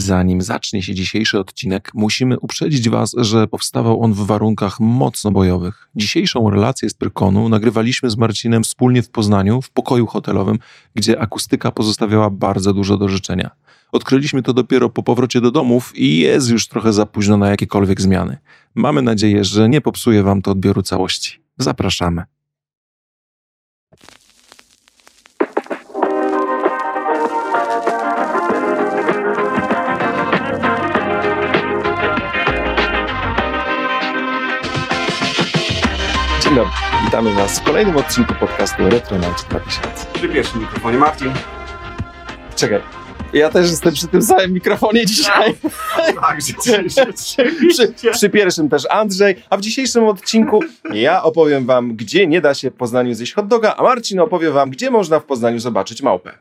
Zanim zacznie się dzisiejszy odcinek, musimy uprzedzić Was, że powstawał on w warunkach mocno bojowych. Dzisiejszą relację z Pyrkonu nagrywaliśmy z Marcinem wspólnie w Poznaniu, w pokoju hotelowym, gdzie akustyka pozostawiała bardzo dużo do życzenia. Odkryliśmy to dopiero po powrocie do domów i jest już trochę za późno na jakiekolwiek zmiany. Mamy nadzieję, że nie popsuje Wam to odbioru całości. Zapraszamy. Dzień dobry, witamy Was w kolejnym odcinku podcastu Retronauci 2000. Przy pierwszym mikrofonie Martin. Czekaj, ja też jestem przy tym samym mikrofonie dzisiaj. Tak, rzeczywiście. przy, przy pierwszym też Andrzej, a w dzisiejszym odcinku ja opowiem Wam, gdzie nie da się w Poznaniu zjeść hot doga, a Marcin opowie Wam, gdzie można w Poznaniu zobaczyć małpę.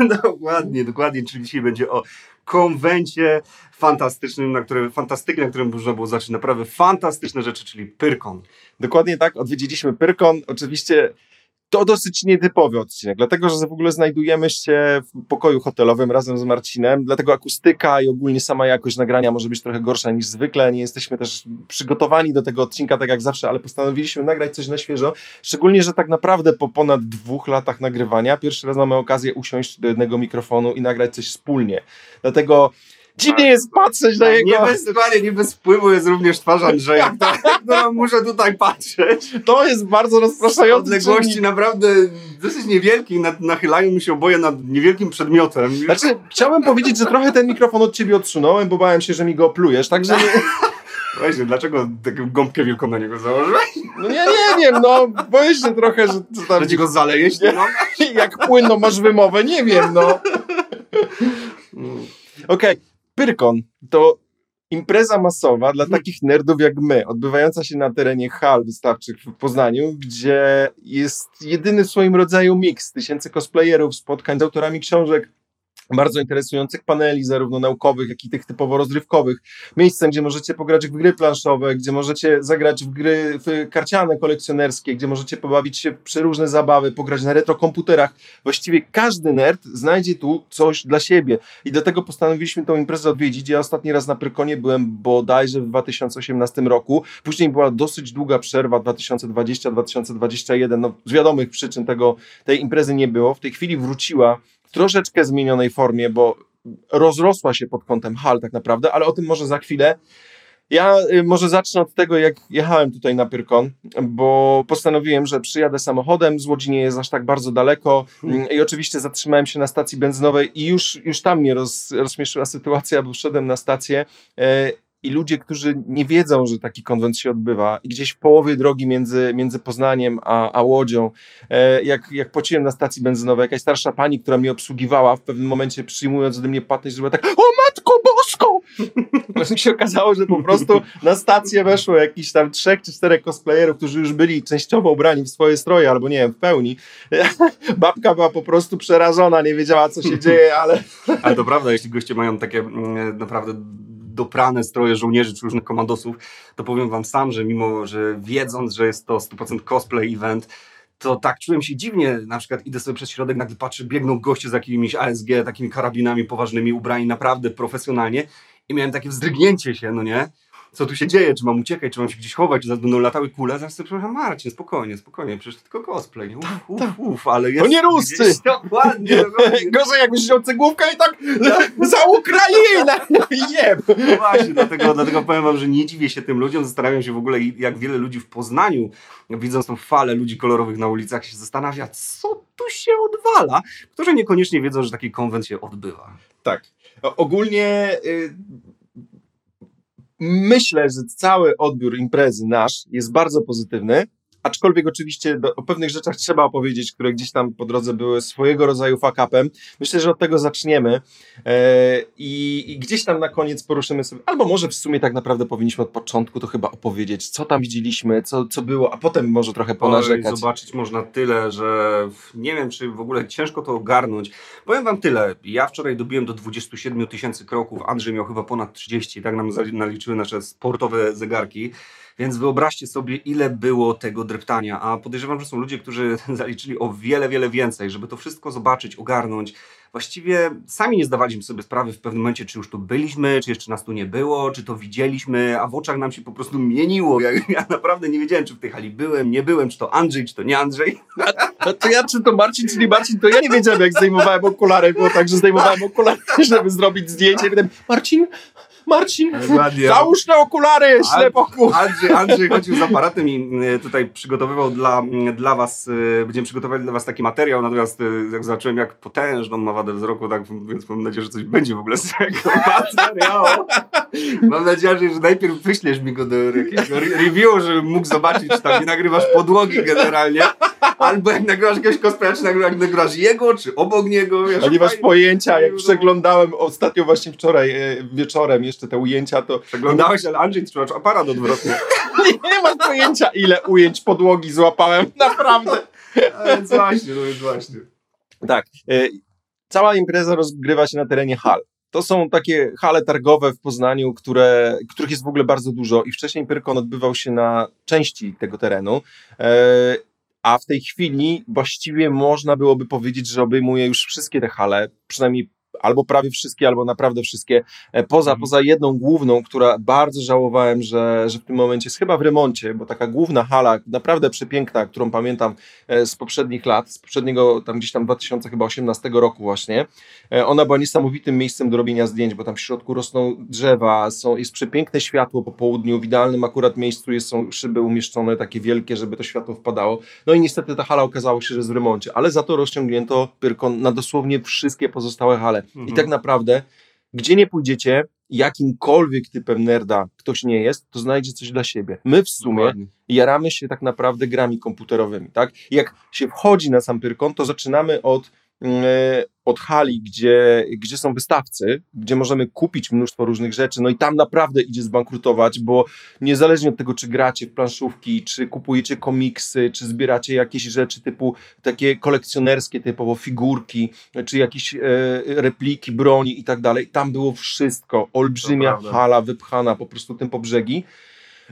Dokładnie, dokładnie, czyli dzisiaj będzie o konwencie fantastycznym, na którym, fantastyki, na którym można było zacząć naprawdę fantastyczne rzeczy, czyli Pyrkon. Dokładnie tak, odwiedziliśmy Pyrkon. Oczywiście to dosyć nietypowy odcinek, dlatego że w ogóle znajdujemy się w pokoju hotelowym razem z Marcinem, dlatego akustyka i ogólnie sama jakość nagrania może być trochę gorsza niż zwykle. Nie jesteśmy też przygotowani do tego odcinka, tak jak zawsze, ale postanowiliśmy nagrać coś na świeżo. Szczególnie, że tak naprawdę po ponad dwóch latach nagrywania pierwszy raz mamy okazję usiąść do jednego mikrofonu i nagrać coś wspólnie. Dlatego dziwnie jest patrzeć na jego... Nie bez, dokładnie, nie bez wpływu jest również twarz Andrzeja, tak, no, muszę tutaj patrzeć. To jest bardzo rozpraszające. Odległości czynnik. naprawdę dosyć niewielkie, nad, nachylają mi się oboje nad niewielkim przedmiotem. Znaczy, chciałbym powiedzieć, że trochę ten mikrofon od ciebie odsunąłem, bo bałem się, że mi go oplujesz, także nie, Właśnie, dlaczego taką gąbkę wielką na niego założyłeś? no nie, nie wiem, no boję się trochę, że tam, Że ci go zalejesz? Nie. No? jak płynną masz wymowę, nie wiem, no. Okej, Pyrkon to impreza masowa dla takich nerdów jak my, odbywająca się na terenie hal wystawczych w Poznaniu, gdzie jest jedyny w swoim rodzaju miks tysięcy cosplayerów, spotkań z autorami książek, bardzo interesujących paneli, zarówno naukowych, jak i tych typowo rozrywkowych. Miejscem, gdzie możecie pograć w gry planszowe, gdzie możecie zagrać w gry w karciane kolekcjonerskie, gdzie możecie pobawić się w przeróżne zabawy, pograć na retrokomputerach. Właściwie każdy nerd znajdzie tu coś dla siebie. I dlatego postanowiliśmy tą imprezę odwiedzić. Ja ostatni raz na Prykonie byłem bodajże w 2018 roku. Później była dosyć długa przerwa 2020-2021. No, z wiadomych przyczyn tego, tej imprezy nie było. W tej chwili wróciła troszeczkę zmienionej formie, bo rozrosła się pod kątem hal tak naprawdę, ale o tym może za chwilę. Ja y, może zacznę od tego, jak jechałem tutaj na Pyrkon, bo postanowiłem, że przyjadę samochodem, z Łodzi nie jest aż tak bardzo daleko mm, i oczywiście zatrzymałem się na stacji benzynowej i już, już tam mnie roz, rozśmieszyła sytuacja, bo wszedłem na stację e, i ludzie, którzy nie wiedzą, że taki konwent się odbywa i gdzieś w połowie drogi między, między Poznaniem a, a Łodzią, e, jak, jak płaciłem na stacji benzynowej, jakaś starsza pani, która mnie obsługiwała, w pewnym momencie przyjmując ode mnie płatność, zrobiła tak, o matko bosko! Właśnie się okazało, że po prostu na stację weszło jakiś tam trzech czy czterech cosplayerów, którzy już byli częściowo ubrani w swoje stroje, albo nie wiem, w pełni. Babka była po prostu przerażona, nie wiedziała, co się dzieje, ale Ale to prawda, jeśli goście mają takie mm, naprawdę doprane stroje żołnierzy czy różnych komandosów, to powiem wam sam, że mimo, że wiedząc, że jest to 100% cosplay event, to tak czułem się dziwnie, na przykład idę sobie przez środek, nagle patrzę, biegną goście z jakimiś ASG, takimi karabinami poważnymi, ubrani naprawdę profesjonalnie i miałem takie wzdrygnięcie się, no nie? Co tu się dzieje? Czy mam uciekać, czy mam się gdzieś chować, czy będą latały kule? Zaraz sobie przepraszam, Marcin, spokojnie, spokojnie, przecież to tylko cosplay, nie? Uf, uf, uf, ale jest... To nie Ruscy! gdzieś- Dokładnie, dokładnie. gorzej jakbyś wziął cegłówkę i tak za Ukrainę! Jeb! No właśnie, dlatego, dlatego powiem wam, że nie dziwię się tym ludziom, zastanawiam się w ogóle, jak wiele ludzi w Poznaniu, widząc tą falę ludzi kolorowych na ulicach, się zastanawia, co tu się odwala, którzy niekoniecznie wiedzą, że taki konwent się odbywa. Tak. Ogólnie y, myślę, że cały odbiór imprezy nasz jest bardzo pozytywny. Aczkolwiek oczywiście do, o pewnych rzeczach trzeba opowiedzieć, które gdzieś tam po drodze były swojego rodzaju fuck-upem. Myślę, że od tego zaczniemy e, i, i gdzieś tam na koniec poruszymy sobie, albo może w sumie tak naprawdę powinniśmy od początku to chyba opowiedzieć, co tam widzieliśmy, co, co było, a potem może trochę Oj, ponarzekać. Zobaczyć można tyle, że nie wiem, czy w ogóle ciężko to ogarnąć. Powiem wam tyle. Ja wczoraj dobiłem do 27 tysięcy kroków, Andrzej miał chyba ponad 30, tak nam naliczyły nasze sportowe zegarki. Więc wyobraźcie sobie, ile było tego dreptania. A podejrzewam, że są ludzie, którzy zaliczyli o wiele, wiele więcej, żeby to wszystko zobaczyć, ogarnąć. właściwie sami nie zdawaliśmy sobie sprawy w pewnym momencie, czy już tu byliśmy, czy jeszcze nas tu nie było, czy to widzieliśmy, a w oczach nam się po prostu mieniło. Ja, ja naprawdę nie wiedziałem, czy w tej hali byłem, nie byłem, czy to Andrzej, czy to nie Andrzej. A to ja, czy to Marcin, czy nie Marcin, to ja nie wiedziałem, jak zdejmowałem okulary. Było tak, że zdejmowałem okulary, żeby zrobić zdjęcie. I Marcin, Marcin, Dokładnie. załóż te okulary, ślepoku. Andrzej, Andrzej chodził z aparatem i e, tutaj przygotowywał dla, dla was, e, będziemy przygotowali dla was taki materiał, natomiast e, jak zobaczyłem, jak potężną ma wadę wzroku, tak, więc mam nadzieję, że coś będzie w ogóle z tego materiału. Mam nadzieję, że najpierw wyślesz mi go do jakiegoś re- review, żebym mógł zobaczyć, czy tam nie nagrywasz podłogi generalnie, albo jak nagrywasz jakiegoś cosplaya, czy nagrywasz, jak nagrywasz jego, czy obok niego. Wiesz, A nie masz pojęcia, jak przeglądałem ostatnio właśnie wczoraj wieczorem jeszcze te ujęcia, to Przeglądałeś, ale Andrzej trzymasz aparat odwrotny. nie, nie masz pojęcia, ile ujęć podłogi złapałem. Naprawdę. A więc właśnie, no więc właśnie. Tak. e, Cała impreza rozgrywa się na terenie hal. To są takie hale targowe w Poznaniu, które, których jest w ogóle bardzo dużo i wcześniej Pyrkon odbywał się na części tego terenu. E, A w tej chwili właściwie można byłoby powiedzieć, że obejmuje już wszystkie te hale, przynajmniej albo prawie wszystkie, albo naprawdę wszystkie, e, poza, Mhm. poza jedną główną, która bardzo żałowałem, że, że w tym momencie jest chyba w remoncie, bo taka główna hala, naprawdę przepiękna, którą pamiętam e, z poprzednich lat, z poprzedniego tam gdzieś tam 2018 roku właśnie. E, Ona była niesamowitym miejscem do robienia zdjęć, bo tam w środku rosną drzewa, są, jest przepiękne światło po południu, w idealnym akurat miejscu jest, są szyby umieszczone takie wielkie, żeby to światło wpadało. No i niestety ta hala okazało się, że jest w remoncie, ale za to rozciągnięto Pyrkon na dosłownie wszystkie pozostałe hale. I Mhm. tak naprawdę, gdzie nie pójdziecie, jakimkolwiek typem nerda ktoś nie jest, to znajdzie coś dla siebie. My w sumie Dokładnie. jaramy się tak naprawdę grami komputerowymi, tak? I Jak się wchodzi na sam Pyrkon, to zaczynamy od, mm, e, od hali, gdzie, gdzie są wystawcy, gdzie możemy kupić mnóstwo różnych rzeczy, no i tam naprawdę idzie zbankrutować, bo niezależnie od tego, czy gracie w planszówki, czy kupujecie komiksy, czy zbieracie jakieś rzeczy typu takie kolekcjonerskie, typowo figurki, czy jakieś e, repliki broni i tak dalej, tam było wszystko, olbrzymia hala wypchana po prostu tym po brzegi.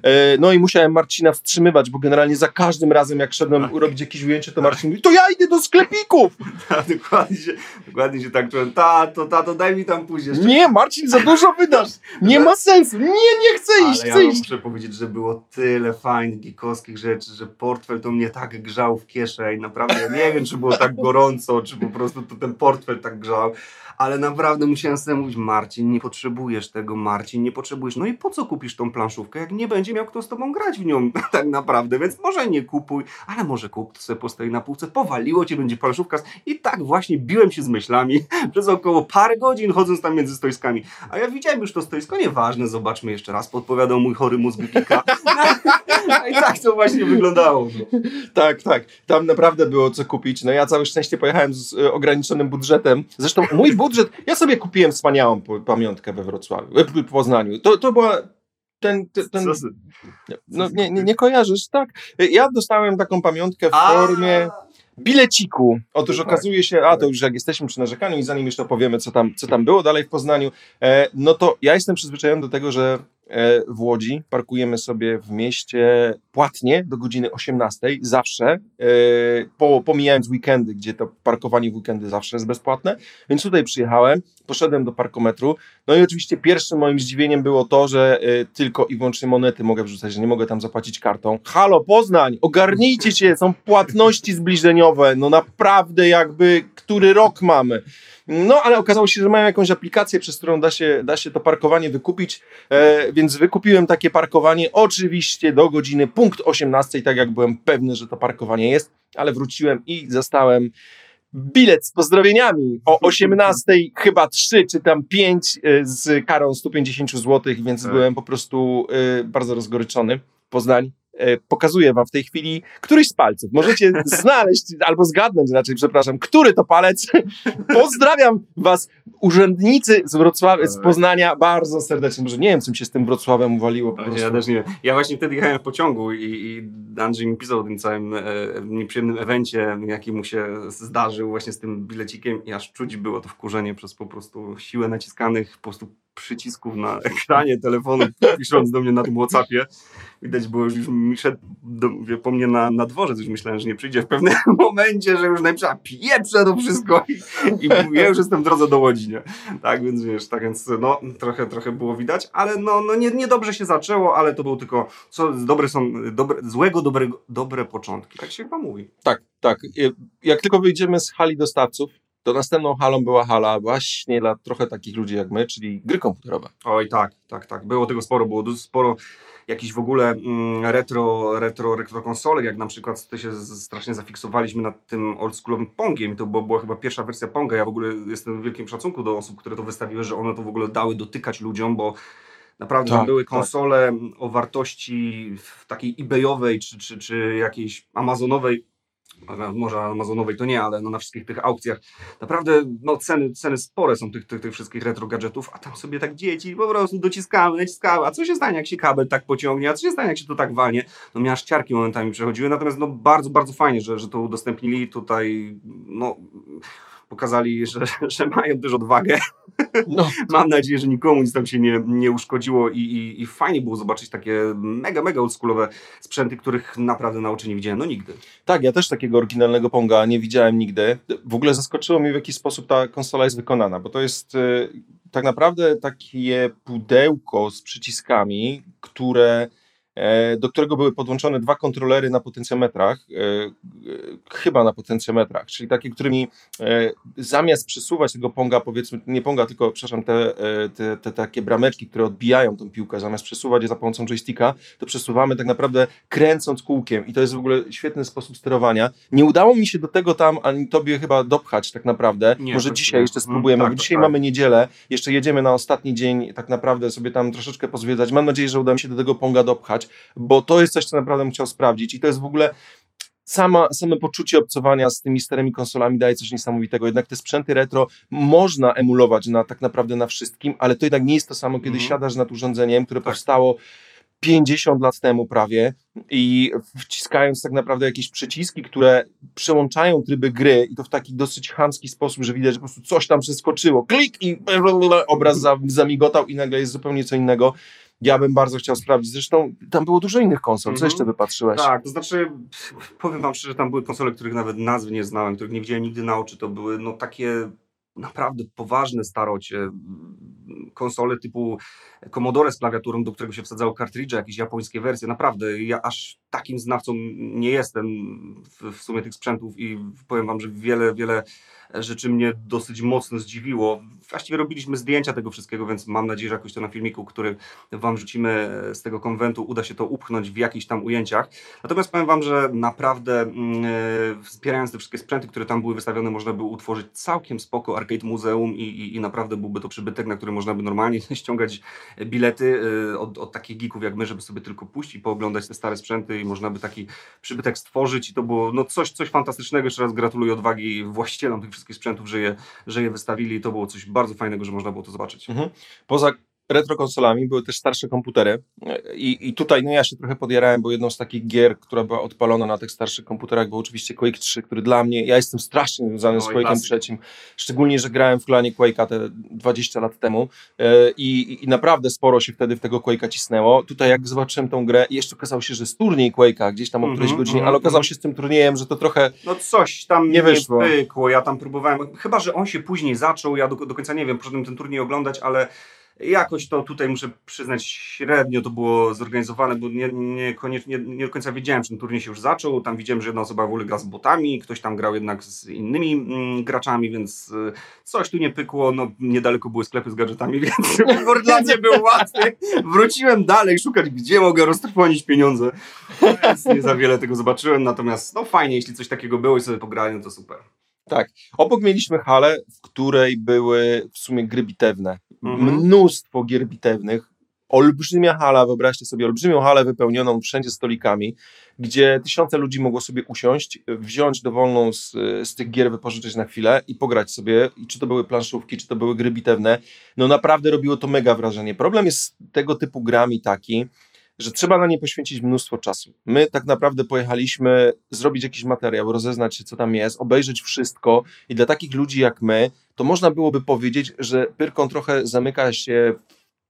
E, No i musiałem Marcina wstrzymywać, bo generalnie za każdym razem, jak szedłem Tak. robić jakieś ujęcie, to Marcin mówi, to ja idę do sklepików! Tak, dokładnie, się, dokładnie się tak czułem. Tato, tato, daj mi tam pójść jeszcze. Nie, Marcin, za dużo wydasz! Nie ma sensu! Nie, nie chcę iść, Ale ja chcę wam iść! muszę powiedzieć, że było tyle fajnych, geekowskich rzeczy, że portfel to mnie tak grzał w kieszeń. Naprawdę, ja nie wiem, czy było tak gorąco, czy po prostu to ten portfel tak grzał, ale naprawdę musiałem sobie mówić, Marcin, nie potrzebujesz tego, Marcin, nie potrzebujesz. No i po co kupisz tą planszówkę, jak nie będzie miał kto z tobą grać w nią tak naprawdę, więc może nie kupuj, ale może kup, to sobie na półce, powaliło cię, będzie planszówka. I tak właśnie biłem się z myślami przez około parę godzin, chodząc tam między stoiskami. A ja widziałem już to stoisko, nieważne, zobaczmy jeszcze raz, podpowiadał mój chory mózg Wikika. I tak to właśnie wyglądało. No. Tak, tak. Tam naprawdę było co kupić. No ja całe szczęście pojechałem z ograniczonym budżetem. Zresztą mój budżet, ja sobie kupiłem wspaniałą pamiątkę we Wrocławiu, w Poznaniu. To, to była ten, ten, ten no nie, nie, nie kojarzysz, tak? Ja dostałem taką pamiątkę w formie bileciku. Otóż Tak. okazuje się, a to już jak jesteśmy przy narzekaniu i zanim jeszcze opowiemy, co tam, co tam było dalej w Poznaniu, e, no to ja jestem przyzwyczajony do tego, że w Łodzi. Parkujemy sobie w mieście płatnie do godziny 18, zawsze, e, po, pomijając weekendy, gdzie to parkowanie w weekendy zawsze jest bezpłatne, więc tutaj przyjechałem, poszedłem do parkometru, no i oczywiście pierwszym moim zdziwieniem było to, że y, tylko i wyłącznie monety mogę wrzucać, że nie mogę tam zapłacić kartą. Halo, Poznań, ogarnijcie się, są płatności zbliżeniowe, no naprawdę jakby, który rok mamy. No, ale okazało się, że mają jakąś aplikację, przez którą da się, da się to parkowanie wykupić, e, więc wykupiłem takie parkowanie, oczywiście do godziny punkt 18, tak jak byłem pewny, że to parkowanie jest, ale wróciłem i zastałem bilet z pozdrowieniami o 18, chyba 3 czy tam 5 z karą 150 zł, więc Tak. byłem po prostu y, bardzo rozgoryczony. Poznań. Y, Pokazuję wam w tej chwili któryś z palców. Możecie znaleźć, albo zgadnąć raczej, przepraszam, który to palec. Pozdrawiam was, urzędnicy z Wrocławia, z Poznania, bardzo serdecznie. Może nie wiem, czym się z tym Wrocławem uwaliło po prostu. Ja też nie wiem. Ja właśnie wtedy jechałem w pociągu i, i Andrzej mi pisał o tym całym e, nieprzyjemnym evencie, jaki mu się zdarzył właśnie z tym bilecikiem i aż czuć było to wkurzenie przez po prostu siłę naciskanych po prostu przycisków na ekranie telefonu, pisząc do mnie na tym Whatsappie. Widać było, że już mi szedł do, wie, po mnie na, na dworzec, już myślałem, że nie przyjdzie w pewnym momencie, że już najpierw pieprze to wszystko i, i ja już jestem w drodze do Łodzi, nie? Tak, więc wiesz, tak więc no, trochę, trochę było widać, ale no, no nie, nie dobrze się zaczęło, ale to był tylko, co dobre są, dobre, złego, dobrego, dobre początki, tak się chyba mówi. Tak, tak. Jak tylko wyjdziemy z hali dostawców, to następną halą była hala właśnie dla trochę takich ludzi jak my, czyli gry komputerowe. Oj tak, tak, tak. Było tego sporo, było dużo sporo jakichś w ogóle mm, retro, retro, retro konsolek, jak na przykład to się strasznie zafiksowaliśmy nad tym oldschoolowym Pongiem, to była, była chyba pierwsza wersja Ponga, ja w ogóle jestem w wielkim szacunku do osób, które to wystawiły, że one to w ogóle dały dotykać ludziom, bo Naprawdę tak, były tak. konsole tak. o wartości takiej ebayowej czy, czy, czy jakiejś amazonowej może Amazonowej to nie, ale no na wszystkich tych aukcjach. Naprawdę no ceny, ceny spore są tych, tych, tych wszystkich retro gadżetów, a tam sobie tak dzieci po prostu dociskamy, naciskamy, a co się stanie jak się kabel tak pociągnie, a co się stanie jak się to tak walnie, no miałaś ciarki momentami przechodziły, natomiast no bardzo, bardzo fajnie, że, że to udostępnili. Tutaj, no pokazali, że, że mają też odwagę. No. Mam nadzieję, że nikomu nic tam się nie, nie uszkodziło i, i, i fajnie było zobaczyć takie mega, mega oldschoolowe sprzęty, których naprawdę na oczy nie widziałem, no nigdy. Tak, ja też takiego oryginalnego Ponga nie widziałem nigdy. W ogóle zaskoczyło mnie w jaki sposób ta konsola jest wykonana, bo to jest y, tak naprawdę takie pudełko z przyciskami, które do którego były podłączone dwa kontrolery na potencjometrach, e, e, chyba na potencjometrach, czyli takie, którymi zamiast przesuwać tego ponga, powiedzmy, nie ponga, tylko, przepraszam, te, te, te takie brameczki, które odbijają tą piłkę, zamiast przesuwać je za pomocą joysticka, to przesuwamy tak naprawdę kręcąc kółkiem i to jest w ogóle świetny sposób sterowania. Nie udało mi się do tego tam, ani tobie chyba dopchać tak naprawdę. Nie, Może dzisiaj jeszcze spróbujemy, mm, tak, bo dzisiaj tak. mamy niedzielę, jeszcze jedziemy na ostatni dzień, tak naprawdę sobie tam troszeczkę pozwiedzać. Mam nadzieję, że uda mi się do tego ponga dopchać bo to jest coś, co naprawdę bym chciał sprawdzić i to jest w ogóle sama, same poczucie obcowania z tymi starymi konsolami daje coś niesamowitego. Jednak te sprzęty retro można emulować na, tak naprawdę na wszystkim, ale to jednak nie jest to samo, kiedy mm. siadasz nad urządzeniem, które tak. powstało 50 lat temu prawie i wciskając tak naprawdę jakieś przyciski, które przełączają tryby gry i to w taki dosyć chamski sposób, że widać, że po prostu coś tam przeskoczyło, klik i obraz zamigotał i nagle jest zupełnie co innego ja bym bardzo chciał sprawdzić. Zresztą tam było dużo innych konsol. Co -hmm. jeszcze wypatrzyłeś? Tak, to znaczy, powiem wam szczerze, tam były konsole, których nawet nazwy nie znałem, których nie widziałem nigdy na oczy. To były no takie naprawdę poważne starocie. Konsole typu Commodore z klawiaturą, do którego się wsadzało kartridże, jakieś japońskie wersje. Naprawdę, ja aż takim znawcą nie jestem w, w sumie tych sprzętów i powiem wam, że wiele, wiele rzeczy mnie dosyć mocno zdziwiło. Właściwie robiliśmy zdjęcia tego wszystkiego, więc mam nadzieję, że jakoś to na filmiku, który Wam rzucimy z tego konwentu, uda się to upchnąć w jakichś tam ujęciach. Natomiast powiem Wam, że naprawdę mm, e, wspierając te wszystkie sprzęty, które tam były wystawione, można by utworzyć całkiem spoko arcade muzeum i, i, i naprawdę byłby to przybytek, na który można by normalnie ściągać bilety e, od, od takich geeków jak my, żeby sobie tylko pójść i pooglądać te stare sprzęty i można by taki przybytek stworzyć i to było no coś, coś fantastycznego. Jeszcze raz gratuluję odwagi właścicielom tych wszystkich sprzętów, że je, że je wystawili i to było coś bardzo fajnego, że można było to zobaczyć. Mhm. Poza retro konsolami były też starsze komputery I, i tutaj no ja się trochę podjarałem, bo jedną z takich gier, która była odpalona na tych starszych komputerach był oczywiście Quake 3, który dla mnie, ja jestem strasznie związany z Quake'em trzecim, szczególnie, że grałem w klanie Quake'a te 20 lat temu e, i, i naprawdę sporo się wtedy w tego Quake'a cisnęło. Tutaj jak zobaczyłem tą grę, jeszcze okazało się, że jest turniej Quake'a gdzieś tam o którejś mm -hmm, godzinie, mm -hmm. ale okazało się z tym turniejem, że to trochę No coś tam nie, wyszło. pykło, ja tam próbowałem, chyba, że on się później zaczął, ja do, do końca nie wiem, poszedłem ten turniej oglądać, ale Jakoś to tutaj muszę przyznać średnio to było zorganizowane, bo nie, nie, koniecznie, nie, nie do końca wiedziałem, czy ten turniej się już zaczął. Tam widziałem, że jedna osoba w ogóle gra z botami, ktoś tam grał jednak z innymi mm, graczami, więc y, coś tu nie pykło. No, niedaleko były sklepy z gadżetami, więc wybór dla mnie był łatwy. Wróciłem dalej szukać, gdzie mogę roztrwonić pieniądze. Więc nie za wiele tego zobaczyłem, natomiast no fajnie, jeśli coś takiego było i sobie pograłem, to super. Tak. Obok mieliśmy halę, w której były w sumie gry bitewne. Mhm. Mnóstwo gier bitewnych. Olbrzymia hala, wyobraźcie sobie olbrzymią halę wypełnioną wszędzie stolikami, gdzie tysiące ludzi mogło sobie usiąść, wziąć dowolną z, z tych gier, wypożyczyć na chwilę i pograć sobie. I czy to były planszówki, czy to były gry bitewne. No naprawdę robiło to mega wrażenie. Problem jest z tego typu grami taki, że trzeba na nie poświęcić mnóstwo czasu. My tak naprawdę pojechaliśmy zrobić jakiś materiał, rozeznać się, co tam jest, obejrzeć wszystko i dla takich ludzi jak my, to można byłoby powiedzieć, że Pyrkon trochę zamyka się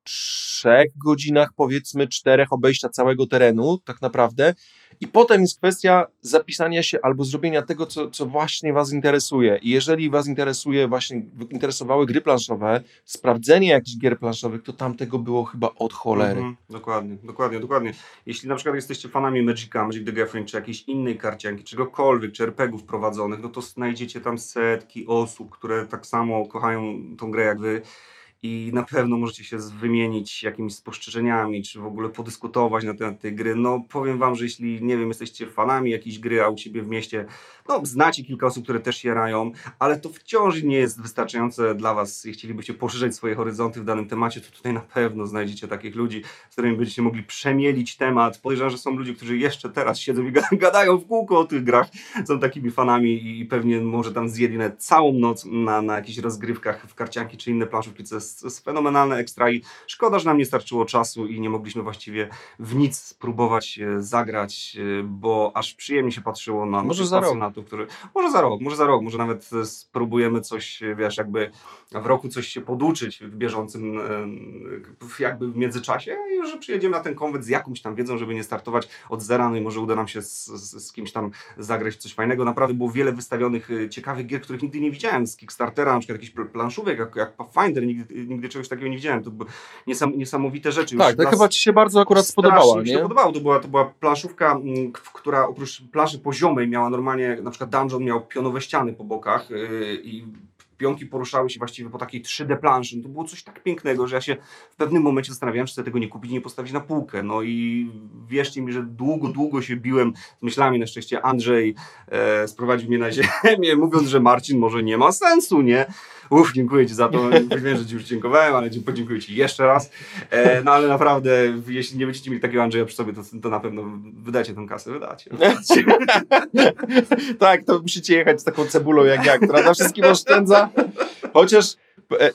trzech godzinach, powiedzmy czterech obejścia całego terenu, tak naprawdę. I potem jest kwestia zapisania się albo zrobienia tego, co, co właśnie Was interesuje. I jeżeli Was interesuje, właśnie interesowały gry planszowe, sprawdzenie jakichś gier planszowych, to tam tego było chyba od cholery. Mhm, dokładnie, dokładnie, dokładnie. Jeśli na przykład jesteście fanami Magica, Magic the Gathering, czy jakiejś innej karcianki, czegokolwiek, czy RPGów prowadzonych, no to znajdziecie tam setki osób, które tak samo kochają tą grę jak Wy i na pewno możecie się wymienić jakimiś spostrzeżeniami, czy w ogóle podyskutować na temat tej gry. No powiem Wam, że jeśli, nie wiem, jesteście fanami jakiejś gry, a u Ciebie w mieście, no znacie kilka osób, które też się rają, ale to wciąż nie jest wystarczające dla Was, jeśli chcielibyście poszerzać swoje horyzonty w danym temacie, to tutaj na pewno znajdziecie takich ludzi, z którymi będziecie mogli przemielić temat. Podejrzewam, że są ludzie, którzy jeszcze teraz siedzą i gadają w kółko o tych grach, są takimi fanami i pewnie może tam zjedli całą noc na, na jakichś rozgrywkach w karcianki czy inne planszówki, co jest jest, fenomenalne ekstra i szkoda, że nam nie starczyło czasu i nie mogliśmy właściwie w nic spróbować e, zagrać, e, bo aż przyjemnie się patrzyło na może za rok. który może za rok, może za rok, może nawet e, spróbujemy coś, wiesz, jakby w roku coś się poduczyć w bieżącym jakby w międzyczasie i że przyjedziemy na ten konwent z jakąś tam wiedzą, żeby nie startować od zera, no i może uda nam się z, z, z kimś tam zagrać coś fajnego. Naprawdę było wiele wystawionych ciekawych gier, których nigdy nie widziałem z Kickstartera, na przykład jakiś planszówek, jak, jak Pathfinder, nigdy, nigdy czegoś takiego nie widziałem. To były niesam, niesamowite rzeczy. Tak, to chyba Ci się bardzo akurat spodobała, mi się to podobało. To była, to była planszówka, mm, która oprócz plaży poziomej miała normalnie, na przykład dungeon miał pionowe ściany po bokach yy, i pionki poruszały się właściwie po takiej 3D planszy. No to było coś tak pięknego, że ja się w pewnym momencie zastanawiałem, czy sobie tego nie kupić i nie postawić na półkę. No i wierzcie mi, że długo, długo się biłem z myślami. Na szczęście Andrzej e, sprowadził mnie na ziemię, mówiąc, że Marcin może nie ma sensu, nie? Uff, dziękuję Ci za to. Wiem, że Ci już dziękowałem, ale podziękuję Ci jeszcze raz. E, no ale naprawdę, jeśli nie będziecie mieli takiego Andrzeja przy sobie, to, to na pewno wydacie tę kasę, wydacie. tak, to musicie jechać z taką cebulą jak ja, która na wszystkim oszczędza. Chociaż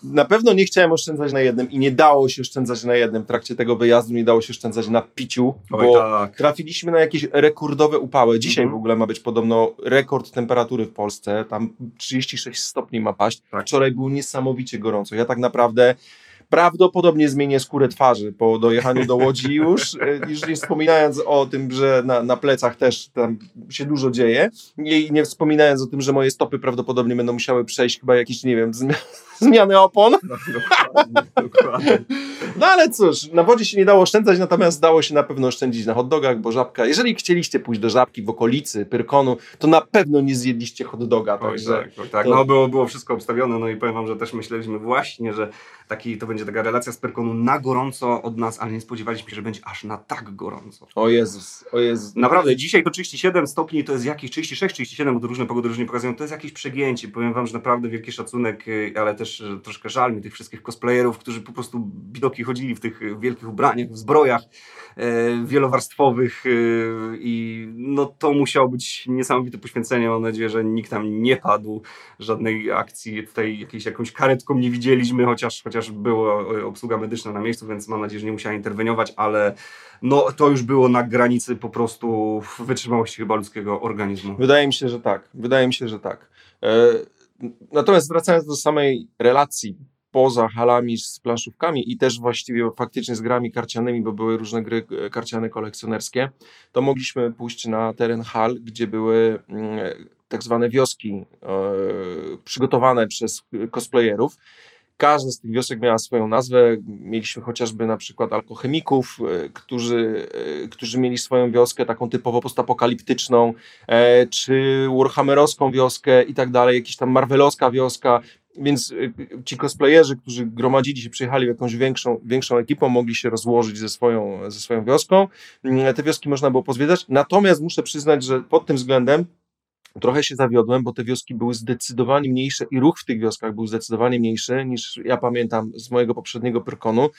na pewno nie chciałem oszczędzać na jednym i nie dało się oszczędzać na jednym w trakcie tego wyjazdu, nie dało się oszczędzać na piciu, Oj, bo tak. trafiliśmy na jakieś rekordowe upały. Dzisiaj mhm. w ogóle ma być podobno rekord temperatury w Polsce, tam 36 stopni ma paść. Tak. Wczoraj było niesamowicie gorąco. Ja tak naprawdę prawdopodobnie zmienię skórę twarzy po dojechaniu do Łodzi już, e, już nie wspominając o tym, że na, na plecach też tam się dużo dzieje i nie wspominając o tym, że moje stopy prawdopodobnie będą musiały przejść chyba jakieś, nie wiem, zmiany opon. No, dokładnie, dokładnie. no ale cóż, na wodzie się nie dało oszczędzać, natomiast dało się na pewno oszczędzić na hot-dogach, bo żabka, jeżeli chcieliście pójść do żabki w okolicy Pyrkonu, to na pewno nie zjedliście hot-doga. Także Oj, tak, tak. To... no było, było wszystko obstawione, no i powiem wam, że też myśleliśmy właśnie, że taki, to będzie taka relacja z Pyrkonu na gorąco od nas, ale nie spodziewaliśmy się, że będzie aż na tak gorąco. O Jezus, o Jezus. Naprawdę, dzisiaj to 37 stopni, to jest jakieś 36, 37, bo to różne pogody różnie pokazują, to jest jakieś przegięcie. Powiem wam, że naprawdę wielki szacunek, y, ale też też troszkę żal mi tych wszystkich cosplayerów, którzy po prostu bidoki chodzili w tych wielkich ubraniach, w zbrojach e, wielowarstwowych e, i no to musiało być niesamowite poświęcenie. Mam nadzieję, że nikt tam nie padł, żadnej akcji tutaj jakiejś, jakąś karetką nie widzieliśmy, chociaż, chociaż była obsługa medyczna na miejscu, więc mam nadzieję, że nie musiała interweniować, ale no to już było na granicy po prostu wytrzymałości chyba ludzkiego organizmu. Wydaje mi się, że tak. Wydaje mi się, że tak. E Natomiast wracając do samej relacji poza halami z planszówkami i też właściwie faktycznie z grami karcianymi, bo były różne gry e, karciane kolekcjonerskie, to mogliśmy pójść na teren hal, gdzie były mm, tak zwane wioski e, przygotowane przez cosplayerów Każda z tych wiosek miała swoją nazwę. Mieliśmy chociażby na przykład alkochemików, e, którzy, e, którzy mieli swoją wioskę taką typowo postapokaliptyczną, e, czy Warhammerowską wioskę i tak dalej, jakiś tam Marvelowska wioska. Więc ci cosplayerzy, którzy gromadzili się, przyjechali jakąś większą, większą ekipą, mogli się rozłożyć ze swoją, ze swoją wioską. Mm, te wioski można było pozwiedzać. Natomiast muszę przyznać, że pod tym względem Trochę się zawiodłem, bo te wioski były zdecydowanie mniejsze i ruch w tych wioskach był zdecydowanie mniejszy niż ja pamiętam z mojego poprzedniego Pyrkonu.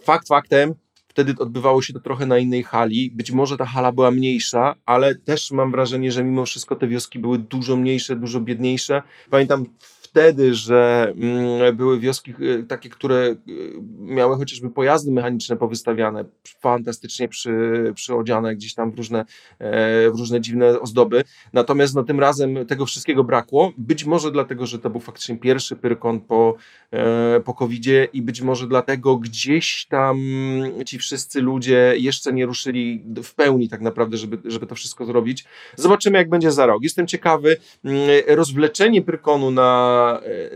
Fakt faktem, wtedy odbywało się to trochę na innej hali. Być może ta hala była mniejsza, ale też mam wrażenie, że mimo wszystko te wioski były dużo mniejsze, dużo biedniejsze. Pamiętam wtedy, że mm, były wioski y, takie, które y, miały chociażby pojazdy mechaniczne powystawiane, fantastycznie przy, przyodziane gdzieś tam w różne, e, w różne dziwne ozdoby. Natomiast no, tym razem tego wszystkiego brakło. Być może dlatego, że to był faktycznie pierwszy Pyrkon po, e, po COVID-zie i być może dlatego gdzieś tam ci wszyscy ludzie jeszcze nie ruszyli w pełni tak naprawdę, żeby, żeby to wszystko zrobić. Zobaczymy, jak będzie za rok. Jestem ciekawy. Mm, rozwleczenie Pyrkonu na,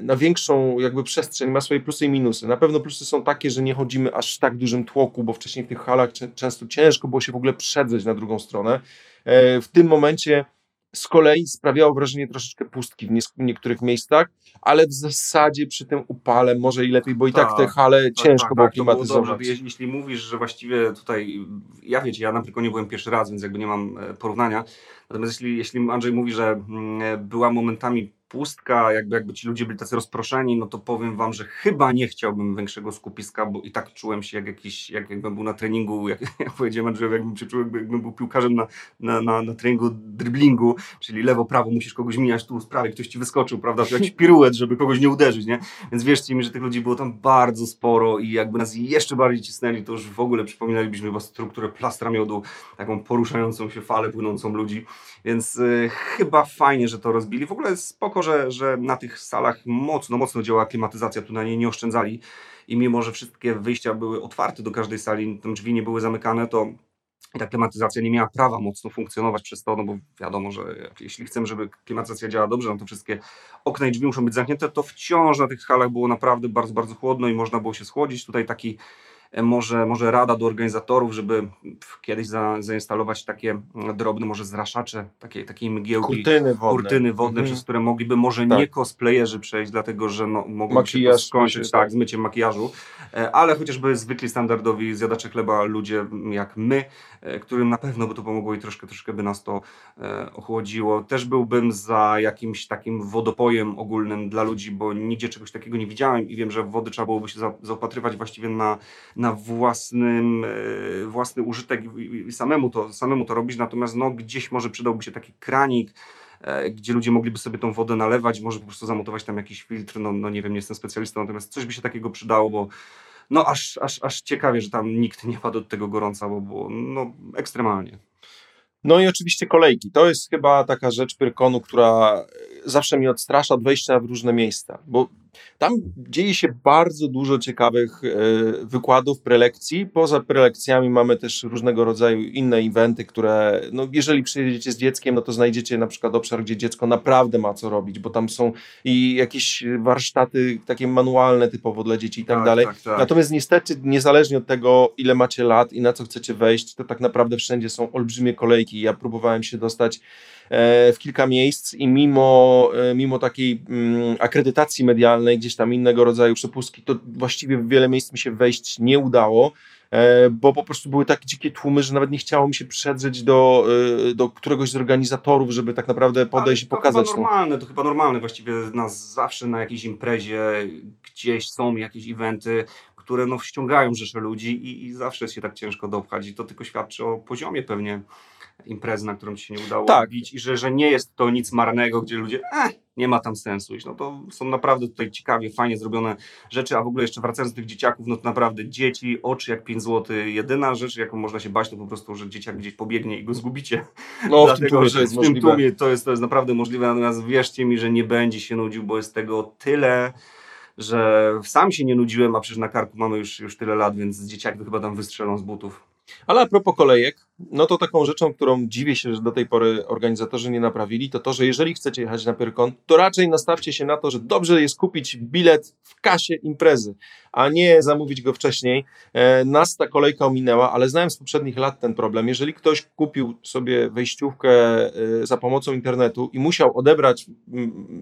na większą jakby przestrzeń ma swoje plusy i minusy. Na pewno plusy są takie, że nie chodzimy aż w tak dużym tłoku, bo wcześniej w tych halach często ciężko było się w ogóle przedrzeć na drugą stronę. E, w tym momencie z kolei sprawiało wrażenie troszeczkę pustki w niektórych miejscach, ale w zasadzie przy tym upale może i lepiej, bo i tak, tak te hale tak, ciężko tak, było tak, klimatyzować. Było jeśli mówisz, że właściwie tutaj, ja wiecie, ja na tylko nie byłem pierwszy raz, więc jakby nie mam e, porównania, natomiast jeśli, jeśli Andrzej mówi, że mm, e, była momentami pustka, jakby, jakby ci ludzie byli tacy rozproszeni, no to powiem wam, że chyba nie chciałbym większego skupiska, bo i tak czułem się jak jakiś, jak jakbym był na treningu, jak, jak powiedziałem, że jakbym się czuł, jakbym był piłkarzem na, na, na, na treningu driblingu, czyli lewo, prawo, musisz kogoś mijać tu z prawej, ktoś ci wyskoczył, prawda, jakiś piruet, żeby kogoś nie uderzyć, nie? Więc wierzcie mi, że tych ludzi było tam bardzo sporo i jakby nas jeszcze bardziej cisnęli, to już w ogóle przypominalibyśmy chyba strukturę plastra miodu, taką poruszającą się falę płynącą ludzi, więc y, chyba fajnie, że to rozbili. W ogóle spoko, że, że na tych salach mocno, mocno działa klimatyzacja, tu na niej nie oszczędzali i mimo, że wszystkie wyjścia były otwarte do każdej sali, tam drzwi nie były zamykane, to ta klimatyzacja nie miała prawa mocno funkcjonować przez to, no bo wiadomo, że jeśli chcemy, żeby klimatyzacja działała dobrze, no to wszystkie okna i drzwi muszą być zamknięte, to wciąż na tych halach było naprawdę bardzo, bardzo chłodno i można było się schłodzić. Tutaj taki może, może rada do organizatorów, żeby kiedyś za, zainstalować takie drobne, może zraszacze, takie, takiej mgiełki, kurtyny wodne, kurtyny wodne mhm. przez które mogliby może tak. nie cosplayerzy przejść, dlatego że no, mogłoby się skończyć tak, tak, z myciem makijażu, e, ale chociażby zwykli standardowi zjadacze chleba ludzie jak my, e, którym na pewno by to pomogło i troszkę, troszkę by nas to ochłodziło. Też byłbym za jakimś takim wodopojem ogólnym dla ludzi, bo nigdzie czegoś takiego nie widziałem i wiem, że wody trzeba byłoby się zaopatrywać właściwie na na własnym, e, własny użytek i, samemu, to, samemu to robić, natomiast no, gdzieś może przydałby się taki kranik, e, gdzie ludzie mogliby sobie tą wodę nalewać, może po prostu zamontować tam jakiś filtr, no, no nie wiem, nie jestem specjalistą, natomiast coś by się takiego przydało, bo no aż, aż, aż ciekawie, że tam nikt nie padł od tego gorąca, bo było no, ekstremalnie. No i oczywiście kolejki. To jest chyba taka rzecz Pyrkonu, która zawsze mi odstrasza od wejścia w różne miejsca, bo tam dzieje się bardzo dużo ciekawych e, wykładów, prelekcji. Poza prelekcjami mamy też różnego rodzaju inne eventy, które, no, jeżeli przyjedziecie z dzieckiem, no to znajdziecie na przykład obszar, gdzie dziecko naprawdę ma co robić, bo tam są i jakieś warsztaty takie manualne typowo dla dzieci i tak, tak dalej. Tak, tak. Natomiast niestety, niezależnie od tego, ile macie lat i na co chcecie wejść, to tak naprawdę wszędzie są olbrzymie kolejki. Ja próbowałem się dostać w kilka miejsc i mimo, e, mimo takiej mm, akredytacji medialnej, gdzieś tam innego rodzaju przepustki, to właściwie w wiele miejsc mi się wejść nie udało e, bo po prostu były takie dzikie tłumy, że nawet nie chciało mi się przedrzeć do, do któregoś z organizatorów, żeby tak naprawdę podejść i pokazać. To chyba normalne, to chyba normalne właściwie nas zawsze na jakiejś imprezie gdzieś są jakieś eventy, które no ściągają rzesze ludzi i, i zawsze jest się tak ciężko dopchać i to tylko świadczy o poziomie pewnie imprezy, na którą ci się nie udało tak. I że, że nie jest to nic marnego, gdzie ludzie, eh, nie ma tam sensu iść. No to są naprawdę tutaj ciekawie, fajnie zrobione rzeczy, a w ogóle jeszcze wracając do tych dzieciaków, no to naprawdę dzieci, oczy jak 5 zł. Jedyna rzecz, jaką można się bać, to po prostu, że dzieciak gdzieś pobiegnie i go zgubicie. No Dlatego, w że w tym tłumie to jest, to jest naprawdę możliwe, natomiast wierzcie mi, że nie będzie się nudził, bo jest tego tyle, że sam się nie nudziłem, a przecież na karku mamy już, już tyle lat, więc dzieciaki chyba tam wystrzelą z butów. Ale a propos kolejek, no to taką rzeczą, którą dziwię się, że do tej pory organizatorzy nie naprawili, to to, że jeżeli chcecie jechać na Pyrkon, to raczej nastawcie się na to, że dobrze jest kupić bilet w kasie imprezy, a nie zamówić go wcześniej. E, nas ta kolejka ominęła, ale znałem z poprzednich lat ten problem. Jeżeli ktoś kupił sobie wejściówkę e, za pomocą internetu i musiał odebrać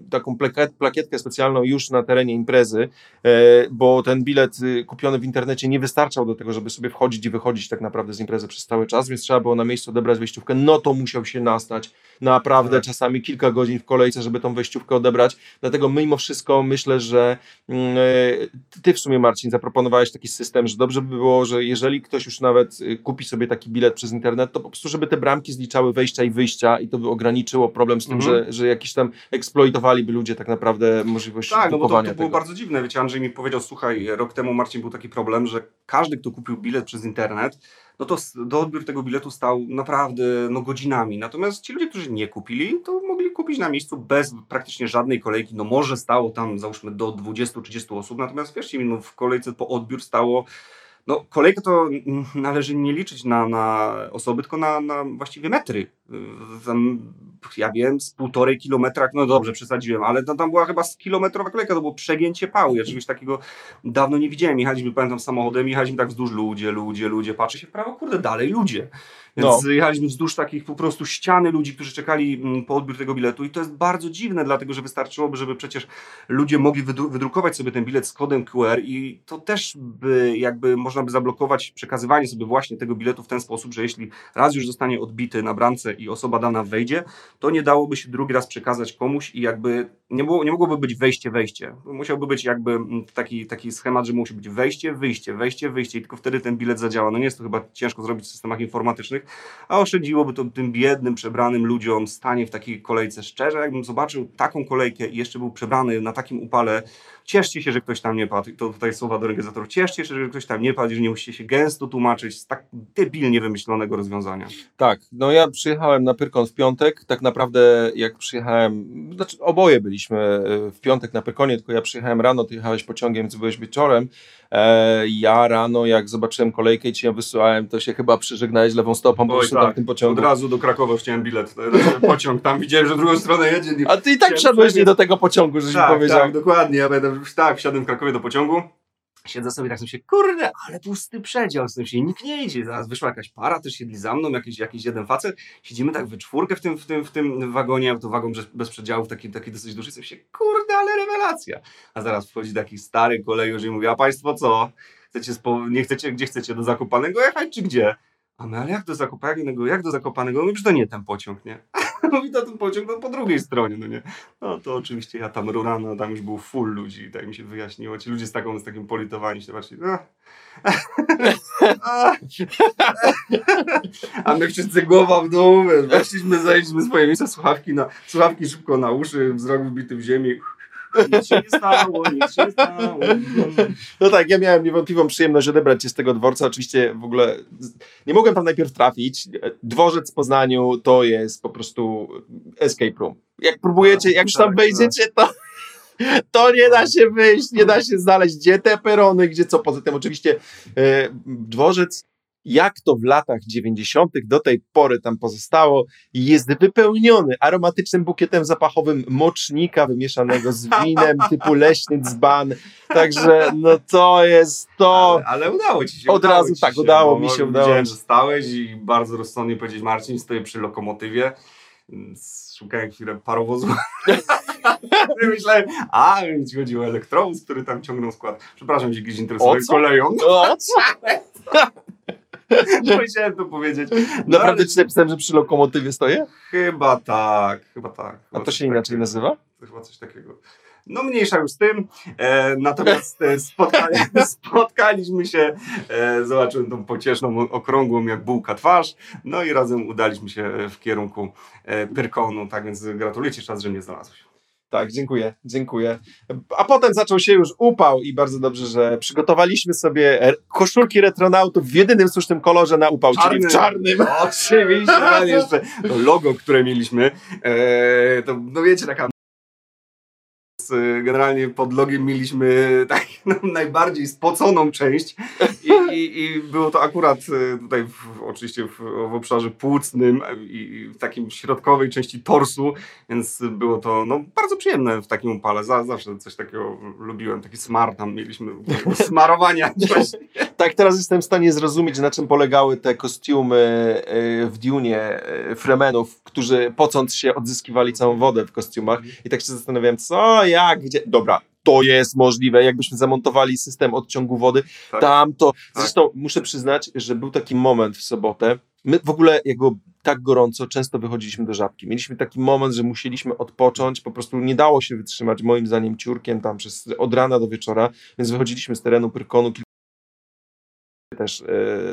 taką plakietkę specjalną już na terenie imprezy, e, bo ten bilet y, kupiony w internecie nie wystarczał do tego, żeby sobie wchodzić i wychodzić tak naprawdę z imprezy przez cały czas, więc trzeba było na miejscu odebrać wejściówkę, no to musiał się nastać naprawdę Tak. czasami kilka godzin w kolejce, żeby tą wejściówkę odebrać. Dlatego mimo wszystko myślę, że e, ty w sumie Marcin zaproponowałeś taki system, że dobrze by było, że jeżeli ktoś już nawet y, kupi sobie taki bilet przez internet, to po prostu żeby te bramki zliczały wejścia i wyjścia i to by ograniczyło problem z tym, Mhm. że, że jakiś tam eksploitowaliby ludzie tak naprawdę możliwość Tak, no bo to, to było tego. bardzo dziwne. Wiecie, Andrzej mi powiedział, słuchaj, rok temu Marcin był taki problem, że każdy, kto kupił bilet przez internet, no to do odbiór tego biletu stał naprawdę no, godzinami. Natomiast ci ludzie, którzy nie kupili, to mogli kupić na miejscu bez praktycznie żadnej kolejki. No może stało tam załóżmy do 20-30 osób, natomiast wierzcie mi, no, w kolejce po odbiór stało no, kolejkę to należy nie liczyć na, na osoby, tylko na, na właściwie metry. Tam, ja wiem, z półtorej kilometra, no dobrze, przesadziłem, ale to, tam była chyba kilometrowa kolejka, to było przegięcie pału. Ja czegoś takiego dawno nie widziałem. Jechaliśmy, pamiętam, samochodem, jechaliśmy tak wzdłuż ludzie, ludzie, ludzie, patrzę się w prawo, kurde, dalej ludzie. Więc No. jechaliśmy wzdłuż takich po prostu ściany ludzi, którzy czekali mm, po odbiór tego biletu i to jest bardzo dziwne, dlatego że wystarczyłoby, żeby przecież ludzie mogli wydru- wydrukować sobie ten bilet z kodem QR i to też by jakby można by zablokować przekazywanie sobie właśnie tego biletu w ten sposób, że jeśli raz już zostanie odbity na bramce i osoba dana wejdzie, to nie dałoby się drugi raz przekazać komuś i jakby nie, było, nie mogłoby być wejście, wejście. Musiałby być jakby taki, taki schemat, że musi być wejście, wyjście, wejście, wyjście i tylko wtedy ten bilet zadziała. No nie jest to chyba ciężko zrobić w systemach informatycznych, a oszczędziłoby to tym biednym, przebranym ludziom stanie w takiej kolejce. Szczerze, jakbym zobaczył taką kolejkę i jeszcze był przebrany na takim upale, cieszcie się, że ktoś tam nie padł. To tutaj słowa do organizatorów. Cieszcie się, że ktoś tam nie padł i że nie musicie się gęsto tłumaczyć z tak debilnie wymyślonego rozwiązania. Tak, no ja przyjechałem na Pyrkon w piątek, tak naprawdę jak przyjechałem, znaczy oboje byliśmy e, w piątek na Pyrkonie, tylko ja przyjechałem rano, ty jechałeś pociągiem, więc byłeś wieczorem. E, ja rano, jak zobaczyłem kolejkę i ci ją wysyłałem, to się chyba przyżegnałeś lewą stopą, bo Oj, szedłem tak. w tym pociągu. Od razu do Krakowa chciałem bilet, e, pociąg, tam widziałem, że w drugą stronę jedzie. A ty i tak wszedłeś nie do tego pociągu, żeś mi tak, powiedział. tak, dokładnie, ja będę tak, wsiadłem w Krakowie do pociągu, siedzę sobie tak sobie, kurde, ale pusty przedział, w sensie nikt nie idzie, zaraz wyszła jakaś para, też siedli za mną, jakiś, jakiś jeden facet, siedzimy tak we czwórkę w tym, w tym, w tym wagonie, to wagon bez, przedziałów, taki, taki dosyć duży, sobie się, kurde, ale rewelacja. A zaraz wchodzi taki stary kolejarz i mówi, a państwo co? Chcecie spo... nie chcecie, gdzie chcecie, do Zakopanego jechać, czy gdzie? A my, ale jak do Zakopanego, jak do Zakopanego? Mówi, że to nie ten pociąg, nie? Mówi, to ten pociąg no, po drugiej stronie, no nie? No to oczywiście ja tam rano, tam już był full ludzi, tak mi się wyjaśniło. Ci ludzie z, taką, z takim politowaniem się patrzyli. No. A my wszyscy głowa w dół, weszliśmy, zajęliśmy swoje miejsca, słuchawki, na, słuchawki szybko na uszy, wzrok wbity w ziemi. Nic się nie stało, nic się nie stało. No tak, ja miałem niewątpliwą przyjemność odebrać cię z tego dworca. Oczywiście w ogóle nie mogłem tam najpierw trafić. Dworzec w Poznaniu to jest po prostu escape room. Jak próbujecie, jak już tam Tak, wejdziecie, to, to nie da się wyjść, nie da się znaleźć, gdzie te perony, gdzie co. Poza tym oczywiście e, dworzec, jak to w latach 90. do tej pory tam pozostało, jest wypełniony aromatycznym bukietem zapachowym mocznika wymieszanego z winem typu leśny dzban. Także no to jest to. Ale, ale udało ci się. Od razu, tak, się, udało mi się, Widziałem, udało. że stałeś i bardzo rozsądnie powiedzieć Marcin, stoję przy lokomotywie. Szukałem chwilę parowozu. Myślałem, a więc ci chodziło o elektrowóz, który tam ciągnął skład. Przepraszam, jeśli gdzieś interesuje koleją. O, co? Musiałem to powiedzieć. No, Naprawdę ale ci napisałem, że przy lokomotywie stoję? Chyba tak, chyba tak. A Chyba to coś się inaczej takiego. nazywa? To chyba coś takiego. No mniejsza już z tym. E, natomiast e, spotkali, spotkaliśmy się, e, zobaczyłem tą pocieszną, okrągłą jak bułka twarz, no i razem udaliśmy się w kierunku e, Pyrkonu, tak więc gratuluję Ci czas, że mnie znalazłeś. Tak, dziękuję, dziękuję. A potem zaczął się już upał i bardzo dobrze, że przygotowaliśmy sobie e, koszulki retronautów w jedynym słusznym kolorze na upał, czyli w czarnym. Oczywiście, jeszcze to logo, które mieliśmy, e, to no wiecie, taka z- generalnie pod logiem mieliśmy tak, no, najbardziej spoconą część I, i, i było to akurat e, tutaj w, oczywiście w, w obszarze płucnym i w takim środkowej części torsu, więc było to no, bardzo przyjemne w takim upale. Za, zawsze coś takiego lubiłem, taki smar tam mieliśmy, smarowania. Tak, teraz jestem w stanie zrozumieć, na czym polegały te kostiumy e, w Dune Fremenów, którzy pocąc się odzyskiwali całą wodę w kostiumach i tak się zastanawiałem, co, jak, gdzie. Dobra, to jest możliwe, jakbyśmy zamontowali system odciągu wody, Tak. tam to, Tak. zresztą muszę przyznać, że był taki moment w sobotę, my w ogóle było tak gorąco, często wychodziliśmy do Żabki, mieliśmy taki moment, że musieliśmy odpocząć, po prostu nie dało się wytrzymać moim zdaniem ciurkiem tam przez, od rana do wieczora, więc wychodziliśmy z terenu Pyrkonu, też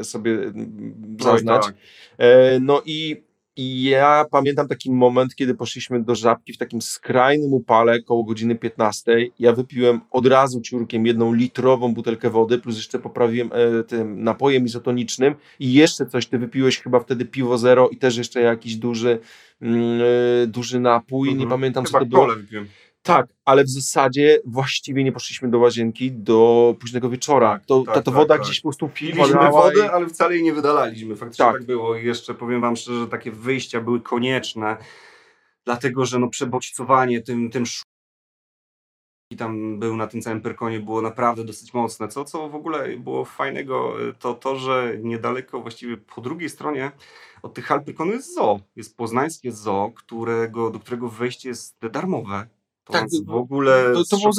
e, sobie mm, zaznać. tak. E, No i, i ja pamiętam taki moment, kiedy poszliśmy do żabki w takim skrajnym upale koło godziny 15. Ja wypiłem od razu ciurkiem jedną litrową butelkę wody, plus jeszcze poprawiłem e, tym napojem izotonicznym i jeszcze coś, ty wypiłeś chyba wtedy piwo zero i też jeszcze jakiś duży, mm, e, duży napój, nie Mhm. pamiętam Chyba co to było. wypiłem. Tak, ale w zasadzie właściwie nie poszliśmy do łazienki do późnego wieczora. To, tak, ta tak, woda tak. gdzieś po prostu Piliśmy wodę, i- ale wcale jej nie wydalaliśmy. Faktycznie Tak. tak. było. I jeszcze powiem wam szczerze, że takie wyjścia były konieczne, dlatego że no przebodźcowanie tym, tym sz- i tam był na tym całym Pyrkonie było naprawdę dosyć mocne. Co, co w ogóle było fajnego, y, to to, że niedaleko, właściwie po drugiej stronie od tych hal Pyrkonu jest zoo. Jest poznańskie zoo, którego, do którego wejście jest darmowe. To Tak, w ogóle to- to było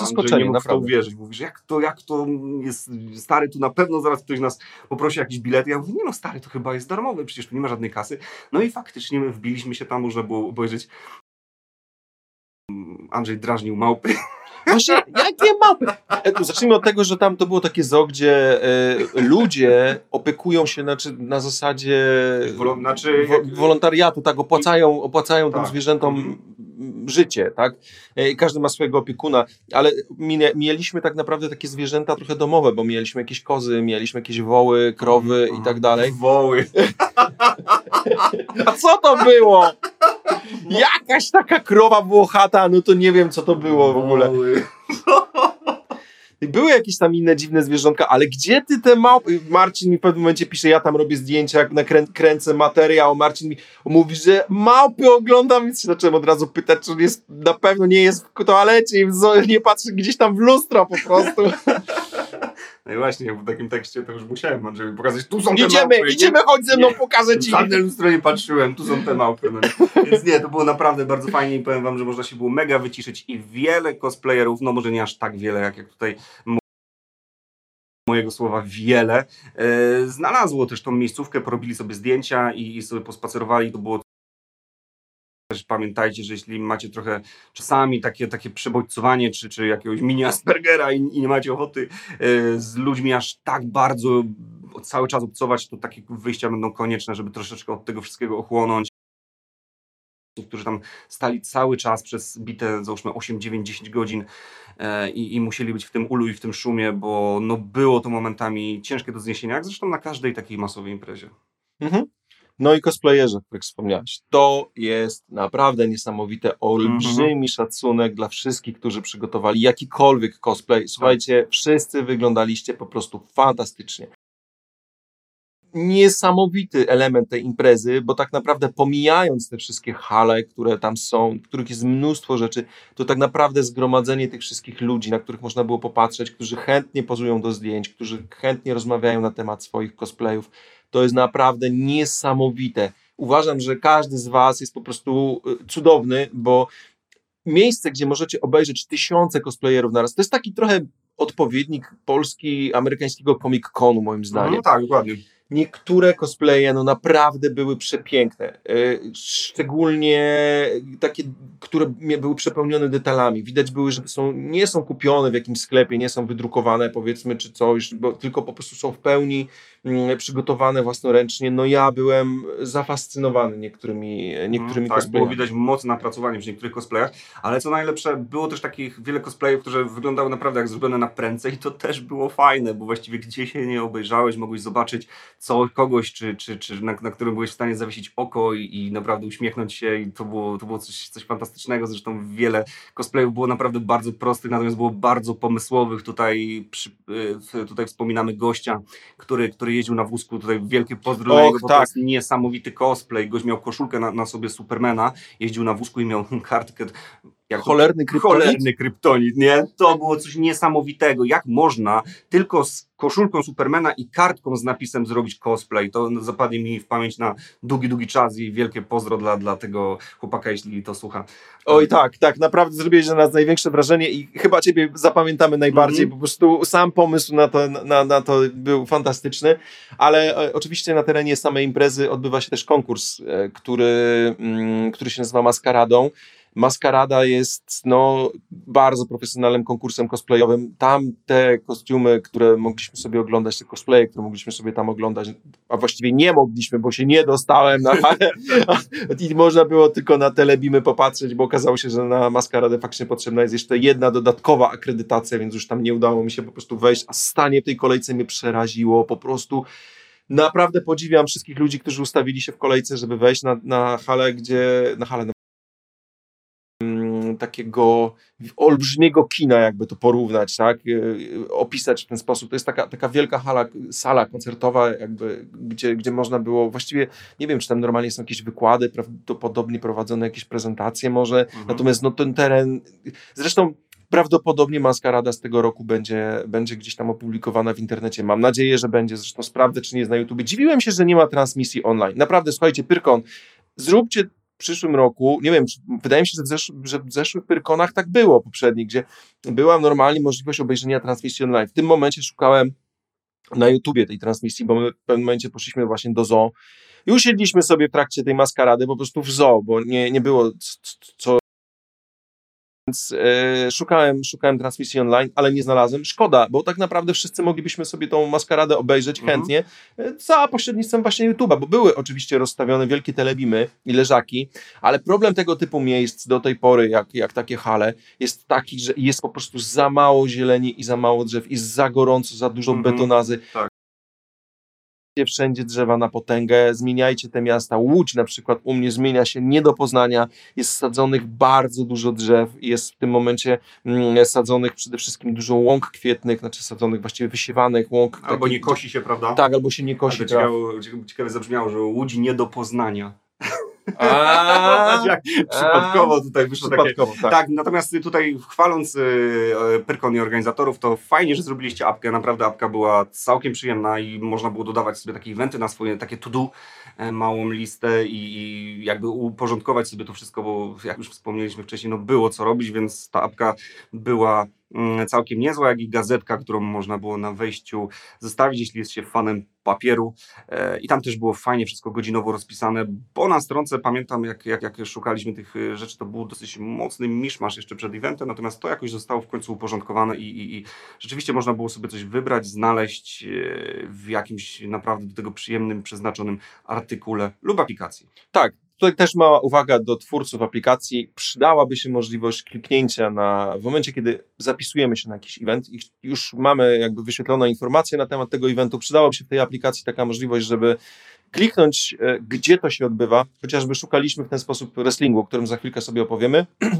zaskoczenie, nie mógł w to naprawdę. uwierzyć. Mówisz, jak to, jak to jest stary, tu na pewno zaraz ktoś nas poprosi jakiś bilet. Ja mówię, nie no stary, to chyba jest darmowe, przecież tu nie ma żadnej kasy. No i faktycznie my wbiliśmy się tam, można było obejrzeć Andrzej drażnił małpy. Właśnie, jakie małpy? E, Zacznijmy od tego, że tam to było takie zoo, gdzie e, ludzie opiekują się znaczy, na zasadzie Wolo- znaczy, wo, wolontariatu, tak, opłacają, opłacają tym Tak. zwierzętom Mhm. Życie, tak? E, Każdy ma swojego opiekuna, ale mieliśmy tak naprawdę takie zwierzęta trochę domowe, bo mieliśmy jakieś kozy, mieliśmy jakieś woły, krowy i tak dalej. Woły. A co to było? Jakaś taka krowa włochata, no to nie wiem, co to było w ogóle. Woły. Były jakieś tam inne dziwne zwierzątka, ale gdzie ty te małpy? Marcin mi w pewnym momencie pisze, ja tam robię zdjęcia, nakrę- kręcę materiał, Marcin mi mówi, że małpy oglądam, więc się zacząłem od razu pytać, czy jest, na pewno nie jest w toalecie i nie patrzy gdzieś tam w lustro po prostu. No i właśnie, w takim tekście to już musiałem Andrzejowi pokazać, tu są te idziemy, małpy. idziemy, chodź ze mną, Nie. pokażę ci. W żadne lustro nie patrzyłem, tu są te małpy. No. Więc nie, to było naprawdę bardzo fajnie i powiem wam, że można się było mega wyciszyć i wiele cosplayerów, no może nie aż tak wiele, jak, jak tutaj mo- mojego słowa wiele, e, znalazło też tą miejscówkę, porobili sobie zdjęcia i, i sobie pospacerowali, to było też pamiętajcie, że jeśli macie trochę czasami takie, takie przebodźcowanie, czy, czy jakiegoś mini Aspergera i, i nie macie ochoty e, z ludźmi aż tak bardzo cały czas obcować, to takie wyjścia będą konieczne, żeby troszeczkę od tego wszystkiego ochłonąć. Którzy tam stali cały czas przez bite, załóżmy 8, 9, 10 godzin e, i, i musieli być w tym ulu i w tym szumie, bo no było to momentami ciężkie do zniesienia, jak zresztą na każdej takiej masowej imprezie. Mhm. No i cosplayerzy, o których wspomniałeś. To jest naprawdę niesamowite. Olbrzymi szacunek dla wszystkich, którzy przygotowali jakikolwiek cosplay. Słuchajcie, wszyscy wyglądaliście po prostu fantastycznie. Niesamowity element tej imprezy, bo tak naprawdę pomijając te wszystkie hale, które tam są, których jest mnóstwo rzeczy, to tak naprawdę zgromadzenie tych wszystkich ludzi, na których można było popatrzeć, którzy chętnie pozują do zdjęć, którzy chętnie rozmawiają na temat swoich cosplayów, to jest naprawdę niesamowite. Uważam, że każdy z Was jest po prostu y, cudowny, bo miejsce, gdzie możecie obejrzeć tysiące cosplayerów naraz, to jest taki trochę odpowiednik polski, amerykańskiego Comic-Conu, moim zdaniem. No tak, dokładnie. Niektóre cosplaye no naprawdę były przepiękne. Y, Szczególnie takie, które były przepełnione detalami. Widać były, że są, nie są kupione w jakimś sklepie, nie są wydrukowane powiedzmy czy coś, bo tylko po prostu są w pełni mm, przygotowane własnoręcznie. No ja byłem zafascynowany niektórymi, niektórymi tak, było cosplayami. widać mocne napracowanie przy niektórych cosplayach, ale co najlepsze, było też takich wiele cosplayów, które wyglądały naprawdę jak zrobione na prędce i to też było fajne, bo właściwie gdzie się nie obejrzałeś, mogłeś zobaczyć co, kogoś, czy, czy, czy na, na którym byłeś w stanie zawiesić oko i, i naprawdę uśmiechnąć się i to było, to było coś, coś fantastycznego, zresztą wiele cosplayów było naprawdę bardzo prostych, natomiast było bardzo pomysłowych, tutaj, przy, tutaj wspominamy gościa, który, który jeździł na wózku, tutaj wielkie pozdro dla Och, niego, bo to tak. jest niesamowity cosplay, gość miał koszulkę na, na sobie Supermana, jeździł na wózku i miał kartkę Jak cholerny kryptonit? Cholerny kryptonit, nie? To było coś niesamowitego. Jak można tylko z koszulką Supermana i kartką z napisem zrobić cosplay? To zapadnie mi w pamięć na długi, długi czas i wielkie pozdro dla, dla tego chłopaka, jeśli to słucha. Oj tak, tak, naprawdę zrobiłeś na nas największe wrażenie i chyba ciebie zapamiętamy najbardziej, mm -hmm. po prostu sam pomysł na to, na, na to był fantastyczny, ale e, oczywiście na terenie samej imprezy odbywa się też konkurs, e, który, mm, który się nazywa Maskaradą. Maskarada jest no, bardzo profesjonalnym konkursem cosplayowym. Tam te kostiumy, które mogliśmy sobie oglądać, te cosplaye, które mogliśmy sobie tam oglądać, a właściwie nie mogliśmy, bo się nie dostałem na halę i można było tylko na telebimy popatrzeć, bo okazało się, że na maskaradę faktycznie potrzebna jest jeszcze jedna dodatkowa akredytacja, więc już tam nie udało mi się po prostu wejść, a stanie w tej kolejce mnie przeraziło, po prostu naprawdę podziwiam wszystkich ludzi, którzy ustawili się w kolejce, żeby wejść na, na halę, gdzie, na halę, takiego olbrzymiego kina, jakby to porównać, tak, e, opisać w ten sposób. To jest taka, taka wielka hala, sala koncertowa, jakby, gdzie, gdzie można było, właściwie nie wiem, czy tam normalnie są jakieś wykłady, prawdopodobnie prowadzone jakieś prezentacje może, mhm. natomiast no ten teren, zresztą Prawdopodobnie maskarada z tego roku będzie, będzie gdzieś tam opublikowana w internecie. Mam nadzieję, że będzie. Zresztą sprawdzę, czy nie jest na YouTube. Dziwiłem się, że nie ma transmisji online. Naprawdę, słuchajcie, Pyrkon, zróbcie przyszłym roku, nie wiem, wydaje mi się, że w, zesz że w zeszłych Pyrkonach tak było poprzednich, gdzie była normalnie możliwość obejrzenia transmisji online. W tym momencie szukałem na YouTubie tej transmisji, bo my w pewnym momencie poszliśmy właśnie do zoo i usiedliśmy sobie w trakcie tej maskarady po prostu w zoo, bo nie, nie było co więc e, szukałem, szukałem transmisji online, ale nie znalazłem. Szkoda, bo tak naprawdę wszyscy moglibyśmy sobie tą maskaradę obejrzeć mhm. chętnie e, za pośrednictwem właśnie YouTube'a, bo były oczywiście rozstawione wielkie telebimy i leżaki, ale problem tego typu miejsc do tej pory, jak, jak takie hale, jest taki, że jest po prostu za mało zieleni i za mało drzew, jest za gorąco, za dużo mhm. betonazy. Tak wszędzie drzewa na potęgę, zmieniajcie te miasta. Łódź na przykład u mnie zmienia się nie do poznania, jest sadzonych bardzo dużo drzew, jest w tym momencie mm, sadzonych przede wszystkim dużo łąk kwietnych, znaczy sadzonych właściwie wysiewanych łąk. Albo takich, nie kosi się, prawda? Tak, albo się nie kosi. Albo ciekawe, ciekawe zabrzmiało, że Łódź nie do poznania. A, jak przypadkowo tutaj wyszło przypadkowo, takie. Tak. tak. natomiast tutaj chwaląc y, Pyrkon i organizatorów, to fajnie, że zrobiliście apkę. Naprawdę apka była całkiem przyjemna i można było dodawać sobie takie eventy na swoje takie to-do, e, małą listę i, i, jakby uporządkować sobie to wszystko, bo jak już wspomnieliśmy wcześniej, no było co robić, więc ta apka była całkiem niezła, jak i gazetka, którą można było na wejściu zostawić, jeśli jest się fanem papieru. E, I tam też było fajnie wszystko godzinowo rozpisane, bo na stronce pamiętam, jak, jak, jak szukaliśmy tych e, rzeczy, to był dosyć mocny miszmasz jeszcze przed eventem, natomiast to jakoś zostało w końcu uporządkowane i, i, i rzeczywiście można było sobie coś wybrać, znaleźć e, w jakimś naprawdę do tego przyjemnym, przeznaczonym artykule lub aplikacji. Tak, Tutaj też mała uwaga do twórców aplikacji. Przydałaby się możliwość kliknięcia na, w momencie, kiedy zapisujemy się na jakiś event i już mamy jakby wyświetloną informację na temat tego eventu, przydałaby się w tej aplikacji taka możliwość, żeby kliknąć, e, gdzie to się odbywa. Chociażby szukaliśmy w ten sposób wrestlingu, o którym za chwilkę sobie opowiemy.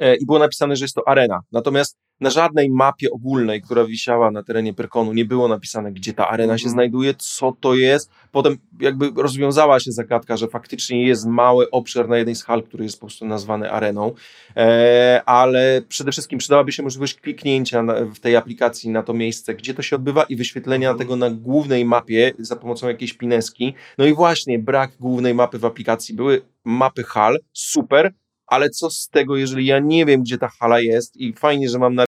E, I było napisane, że jest to arena. Natomiast na żadnej mapie ogólnej, która wisiała na terenie Perkonu, nie było napisane, gdzie ta arena się mhm. znajduje, co to jest. Potem jakby rozwiązała się zagadka, że faktycznie jest mały obszar na jednej z hal, który jest po prostu nazwany areną, e, ale przede wszystkim przydałaby się możliwość kliknięcia na, w tej aplikacji na to miejsce, gdzie to się odbywa i wyświetlenia mhm. tego na głównej mapie za pomocą jakiejś pineski. No i właśnie brak głównej mapy w aplikacji. Były mapy hal, super, ale co z tego, jeżeli ja nie wiem, gdzie ta hala jest i fajnie, że mam na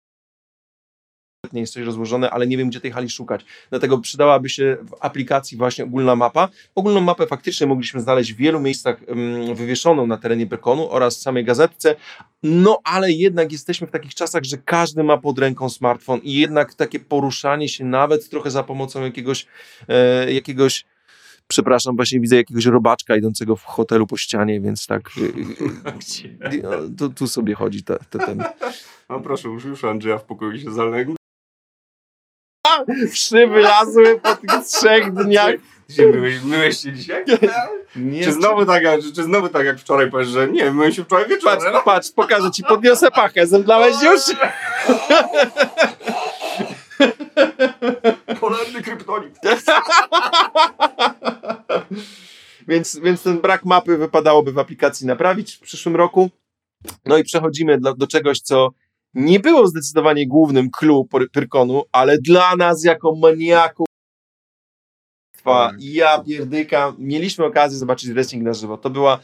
nie jest coś rozłożone, ale nie wiem, gdzie tej hali szukać. Dlatego przydałaby się w aplikacji właśnie ogólna mapa. Ogólną mapę faktycznie mogliśmy znaleźć w wielu miejscach wywieszoną na terenie Pekonu oraz samej gazetce, no ale jednak jesteśmy w takich czasach, że każdy ma pod ręką smartfon i jednak takie poruszanie się nawet trochę za pomocą jakiegoś, e, jakiegoś przepraszam, właśnie widzę jakiegoś robaczka idącego w hotelu po ścianie, więc tak y, y, no, tu, tu sobie chodzi te, te, ten... No proszę, już, już Andrzeja w pokoju się zaległ. Wszy wylazły po tych trzech dniach. Ty myłeś, myłeś się dzisiaj? Nie, czy, znowu tak, czy znowu tak jak wczoraj powiesz, że nie, myłem się wczoraj wieczorem? Patrz, patrz, pokażę ci, podniosę pachę, zemdlałeś już? Polarny kryptonit. więc, więc ten brak mapy wypadałoby w aplikacji naprawić w przyszłym roku. No i przechodzimy do, do czegoś, co nie było zdecydowanie głównym clue Pyrkonu, ale dla nas jako maniaków tak. ja pierdyka, mieliśmy okazję zobaczyć wrestling na żywo. To była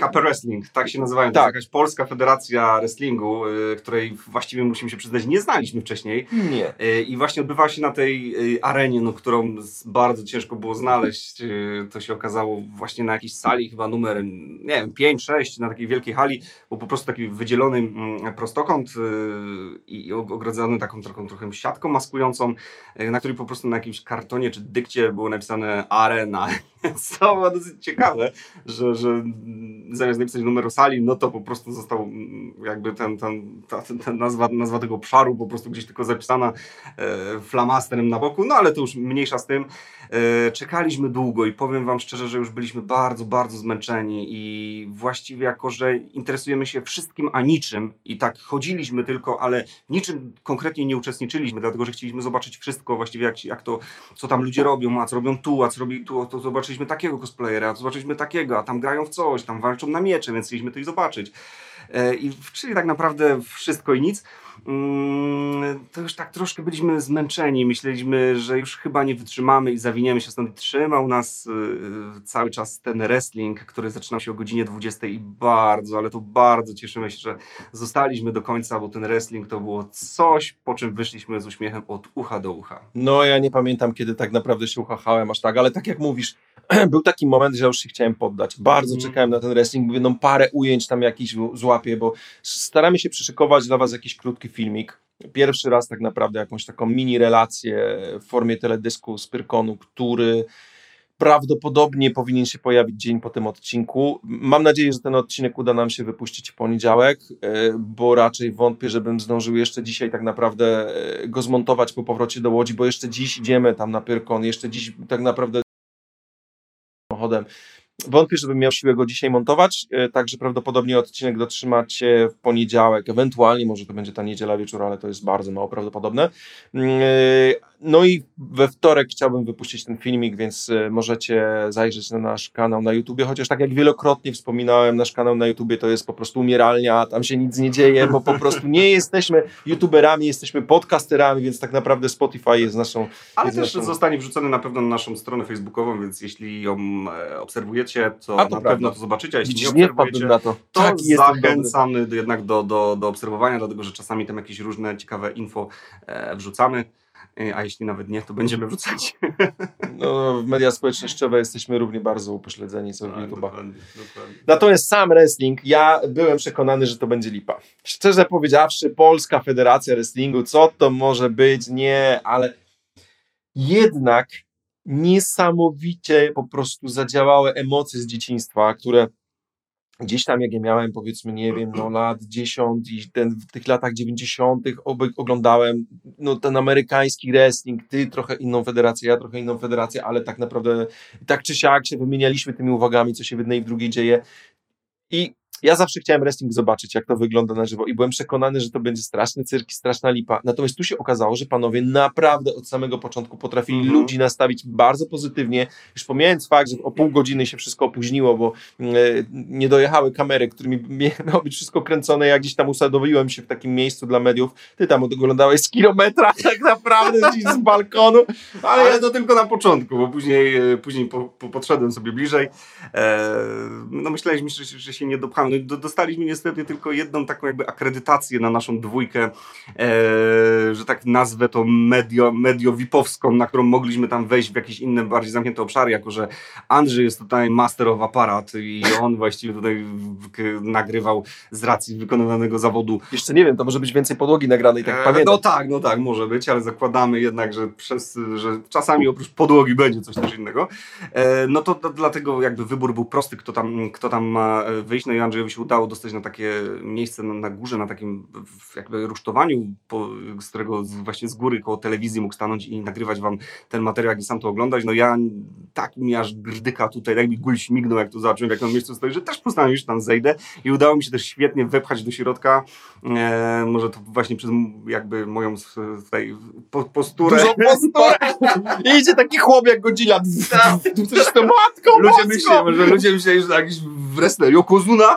KP Wrestling, tak się nazywają. Tak. To jest jakaś polska federacja wrestlingu, y, której właściwie musimy się przyznać, nie znaliśmy wcześniej. Nie. Y, I właśnie odbywała się na tej y, arenie, no, którą bardzo ciężko było znaleźć. To się okazało właśnie na jakiejś sali, chyba numer, nie wiem, 5-6, na takiej wielkiej hali, był po prostu taki wydzielony mm, prostokąt i ogrodzony taką, taką trochę siatką maskującą, na której po prostu na jakimś kartonie czy dykcie było napisane arena. Co było dosyć ciekawe, że, że zamiast napisać numeru sali, no to po prostu został mm, jakby ten, ten, ta, nazwa, nazwa tego obszaru po prostu gdzieś tylko zapisana e, flamasterem na boku, no ale to już mniejsza z tym. E, czekaliśmy długo i powiem Wam szczerze, że już byliśmy bardzo, bardzo zmęczeni i właściwie jako, że interesujemy się wszystkim, a niczym i tak chodziliśmy tylko, ale niczym konkretnie nie uczestniczyliśmy, dlatego, że chcieliśmy zobaczyć wszystko właściwie, jak, jak to, co tam ludzie robią, a co robią tu, a co robi tu, to zobaczyliśmy takiego cosplayera, a zobaczyliśmy takiego, a tam grają w coś, tam walczą na miecze, więc chcieliśmy to i zobaczyć. E, I czyli tak naprawdę wszystko i nic. Mm, to już tak troszkę byliśmy zmęczeni. Myśleliśmy, że już chyba nie wytrzymamy i zawiniemy się stąd. Trzymał nas y, cały czas ten wrestling, który zaczynał się o godzinie 20 i bardzo, ale to bardzo cieszymy się, że zostaliśmy do końca, bo ten wrestling to było coś, po czym wyszliśmy z uśmiechem od ucha do ucha. No ja nie pamiętam, kiedy tak naprawdę się uchachałem aż tak, ale tak jak mówisz, był taki moment, że już się chciałem poddać. Bardzo mm. czekałem na ten wrestling, mówię, no parę ujęć tam jakiś złapię, bo staramy się przyszykować dla Was jakiś krótki filmik. Pierwszy raz tak naprawdę jakąś taką mini relację w formie teledysku z Pyrkonu, który prawdopodobnie powinien się pojawić dzień po tym odcinku. Mam nadzieję, że ten odcinek uda nam się wypuścić w poniedziałek, e, bo raczej wątpię, żebym zdążył jeszcze dzisiaj tak naprawdę e, go zmontować po powrocie do Łodzi, bo jeszcze dziś idziemy tam na Pyrkon, jeszcze dziś tak naprawdę samochodem. Wątpię, żebym miał siłę go dzisiaj montować, e, także prawdopodobnie odcinek dotrzymacie w poniedziałek, ewentualnie może to będzie ta niedziela wieczór, ale to jest bardzo mało prawdopodobne. E, no i we wtorek chciałbym wypuścić ten filmik, więc e, możecie zajrzeć na nasz kanał na YouTubie, chociaż tak jak wielokrotnie wspominałem, nasz kanał na YouTubie to jest po prostu umieralnia, tam się nic nie dzieje, bo po prostu nie jesteśmy YouTuberami, jesteśmy podcasterami, więc tak naprawdę Spotify jest naszą... Ale jest też naszą... zostanie wrzucony na pewno na naszą stronę facebookową, więc jeśli ją obserwujecie, to, to na prawda. pewno to zobaczycie, a jeśli Widzisz, nie obserwujecie, na to, to tak, zachęcam jednak do, do, do obserwowania, dlatego że czasami tam jakieś różne ciekawe info e, wrzucamy. E, a jeśli nawet nie, to będziemy wrzucać. No, w media społecznościowe jesteśmy równie bardzo upośledzeni co w YouTube'a. Natomiast sam wrestling, ja byłem przekonany, że to będzie lipa. Szczerze powiedziawszy, Polska Federacja Wrestlingu, co to może być? Nie, ale jednak niesamowicie po prostu zadziałały emocje z dzieciństwa, które gdzieś tam jak ja miałem powiedzmy, nie wiem, no lat 10 i ten, w tych latach 90 oglądałem no, ten amerykański wrestling, ty trochę inną federację, ja trochę inną federację, ale tak naprawdę tak czy siak się wymienialiśmy tymi uwagami, co się w jednej i w drugiej dzieje. I ja zawsze chciałem wrestling zobaczyć, jak to wygląda na żywo i byłem przekonany, że to będzie straszny cyrk i straszna lipa. Natomiast tu się okazało, że panowie naprawdę od samego początku potrafili mm -hmm. ludzi nastawić bardzo pozytywnie. Już pomijając fakt, że o pół godziny się wszystko opóźniło, bo e, nie dojechały kamery, którymi miało być wszystko kręcone. Ja gdzieś tam usadowiłem się w takim miejscu dla mediów. Ty tam oglądałeś z kilometra tak naprawdę gdzieś z balkonu. Ale, ale to tylko na początku, bo później, e, później po, po, podszedłem sobie bliżej. E, no myśleliśmy, że, że się nie dopchamy no, dostaliśmy niestety tylko jedną taką jakby akredytację na naszą dwójkę, e, że tak nazwę to medio, mediowipowską, na którą mogliśmy tam wejść w jakieś inne, bardziej zamknięte obszary, jako że Andrzej jest tutaj master of aparat i on właściwie tutaj nagrywał z racji wykonywanego zawodu. Jeszcze nie wiem, to może być więcej podłogi nagranej, tak e, pamiętam. No tak, no tak, może być, ale zakładamy jednak, że, przez, że czasami oprócz podłogi będzie coś też innego. E, no to, to dlatego jakby wybór był prosty, kto tam, kto tam ma wyjść, no i Andrzej Andrzejowi się udało dostać na takie miejsce na, na górze, na takim jakby rusztowaniu, po, z którego właśnie z góry koło telewizji mógł stanąć i nagrywać wam ten materiał, jak i sam to oglądać. No ja tak mi aż grdyka tutaj, jak mi gul śmignął, jak to zobaczyłem, jak na miejscu stoi, że też postanowiłem, że tam zejdę i udało mi się też świetnie wepchać do środka. E, może to właśnie przez jakby moją tutaj po, posturę. Dużą posturę! idzie taki chłop jak Godzilla. Coś z tą matką ludzie myślą, że ludzie myśleli, że jakiś wrestler Yokozuna.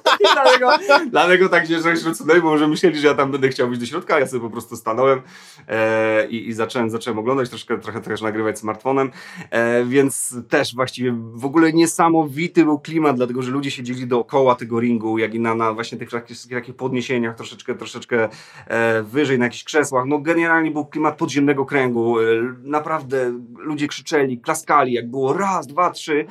dlatego, dlatego tak się że wśród bo może myśleli, że ja tam będę chciał być do środka, ja sobie po prostu stanąłem e, i, i zacząłem, zacząłem oglądać, troszkę, trochę też nagrywać smartfonem, e, więc też właściwie w ogóle niesamowity był klimat, dlatego że ludzie siedzieli dookoła tego ringu, jak i na, na właśnie tych takich podniesieniach, troszeczkę, troszeczkę e, wyżej na jakichś krzesłach. No generalnie był klimat podziemnego kręgu. E, naprawdę ludzie krzyczeli, klaskali, jak było raz, dwa, trzy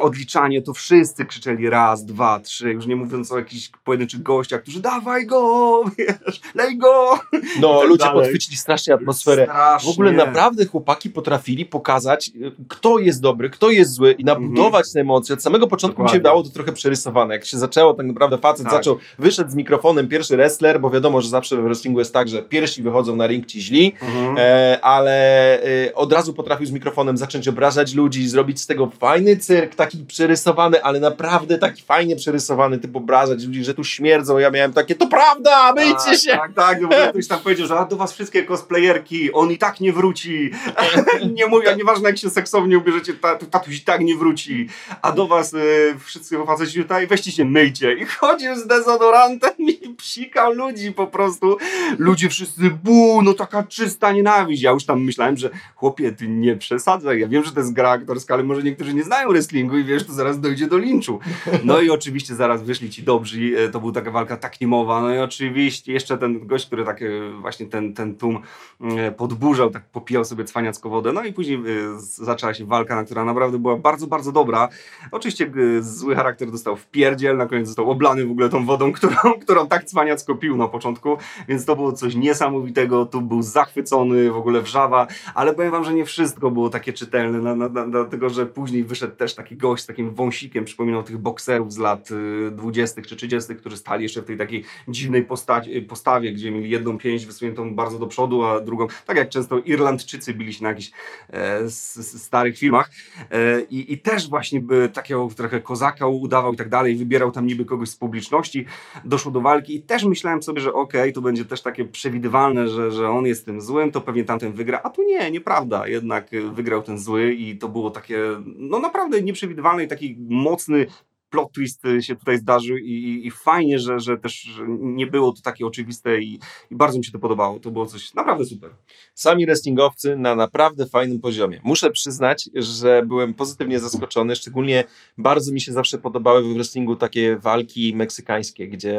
odliczanie, to wszyscy krzyczeli raz, dwa, trzy, już nie mówiąc o jakichś pojedynczych gościach, którzy dawaj go, wiesz, lej go. No, tak ludzie dalej. podchwycili strasznie atmosferę. Strasznie. W ogóle naprawdę chłopaki potrafili pokazać, kto jest dobry, kto jest zły i nabudować mhm. te emocje. Od samego początku Dokładnie. mi się dało to trochę przerysowane. Jak się zaczęło, tak naprawdę facet tak. zaczął, wyszedł z mikrofonem, pierwszy wrestler, bo wiadomo, że zawsze w wrestlingu jest tak, że pierwsi wychodzą na ring ci źli, mhm. e, ale e, od razu potrafił z mikrofonem zacząć obrażać ludzi, zrobić z tego fajny cyrk, taki przerysowany, ale naprawdę taki fajnie przerysowany, typ obrażać ludzi, że tu śmierdzą. Ja miałem takie, to prawda, myjcie tak, się! Tak, tak, no ktoś tam powiedział, że a do was wszystkie cosplayerki, on i tak nie wróci. nie mówię, nieważne jak się seksownie ubierzecie, tatuś i tak nie wróci. A do was y, wszyscy faceci tutaj, weźcie się, myjcie. I chodził z dezodorantem i psikał ludzi po prostu. Ludzie wszyscy, bu, no taka czysta nienawiść. Ja już tam myślałem, że chłopie, ty nie przesadzaj. Ja wiem, że to jest gra aktorska, ale może niektórzy nie znają wrestlingu i wiesz, to zaraz dojdzie do linczu. No i oczywiście zaraz wyszli ci dobrzy, e, to była taka walka taknimowa, no i oczywiście jeszcze ten gość, który tak e, właśnie ten, ten tłum e, podburzał, tak popijał sobie cwaniacko wodę, no i później zaczęła się walka, która naprawdę była bardzo, bardzo dobra. Oczywiście zły charakter dostał w pierdziel, na koniec został oblany w ogóle tą wodą, którą, którą tak cwaniacko pił na początku, więc to było coś niesamowitego, tu był zachwycony, w ogóle wrzawa, ale powiem wam, że nie wszystko było takie czytelne, dlatego, że później wyszedł też taki gość z takim wąsikiem, przypominał tych bokserów z lat 20. Y, czy 30., którzy stali jeszcze w tej takiej dziwnej postaci, postawie, gdzie mieli jedną pięść wysuniętą bardzo do przodu, a drugą, tak jak często Irlandczycy bili się na jakichś e, starych filmach. E, i, I też właśnie by takiego trochę kozaka udawał i tak dalej, wybierał tam niby kogoś z publiczności, doszło do walki i też myślałem sobie, że okej, okay, to będzie też takie przewidywalne, że, że on jest tym złym, to pewnie tamten wygra, a tu nie, nieprawda, jednak wygrał ten zły i to było takie, no naprawdę nieprzewidywalne i taki mocny plot twist y, się tutaj zdarzył i, i, fajnie, że, że też nie było to takie oczywiste i, i, bardzo mi się to podobało. To było coś naprawdę super. Sami wrestlingowcy na naprawdę fajnym poziomie. Muszę przyznać, że byłem pozytywnie zaskoczony, szczególnie bardzo mi się zawsze podobały w wrestlingu takie walki meksykańskie, gdzie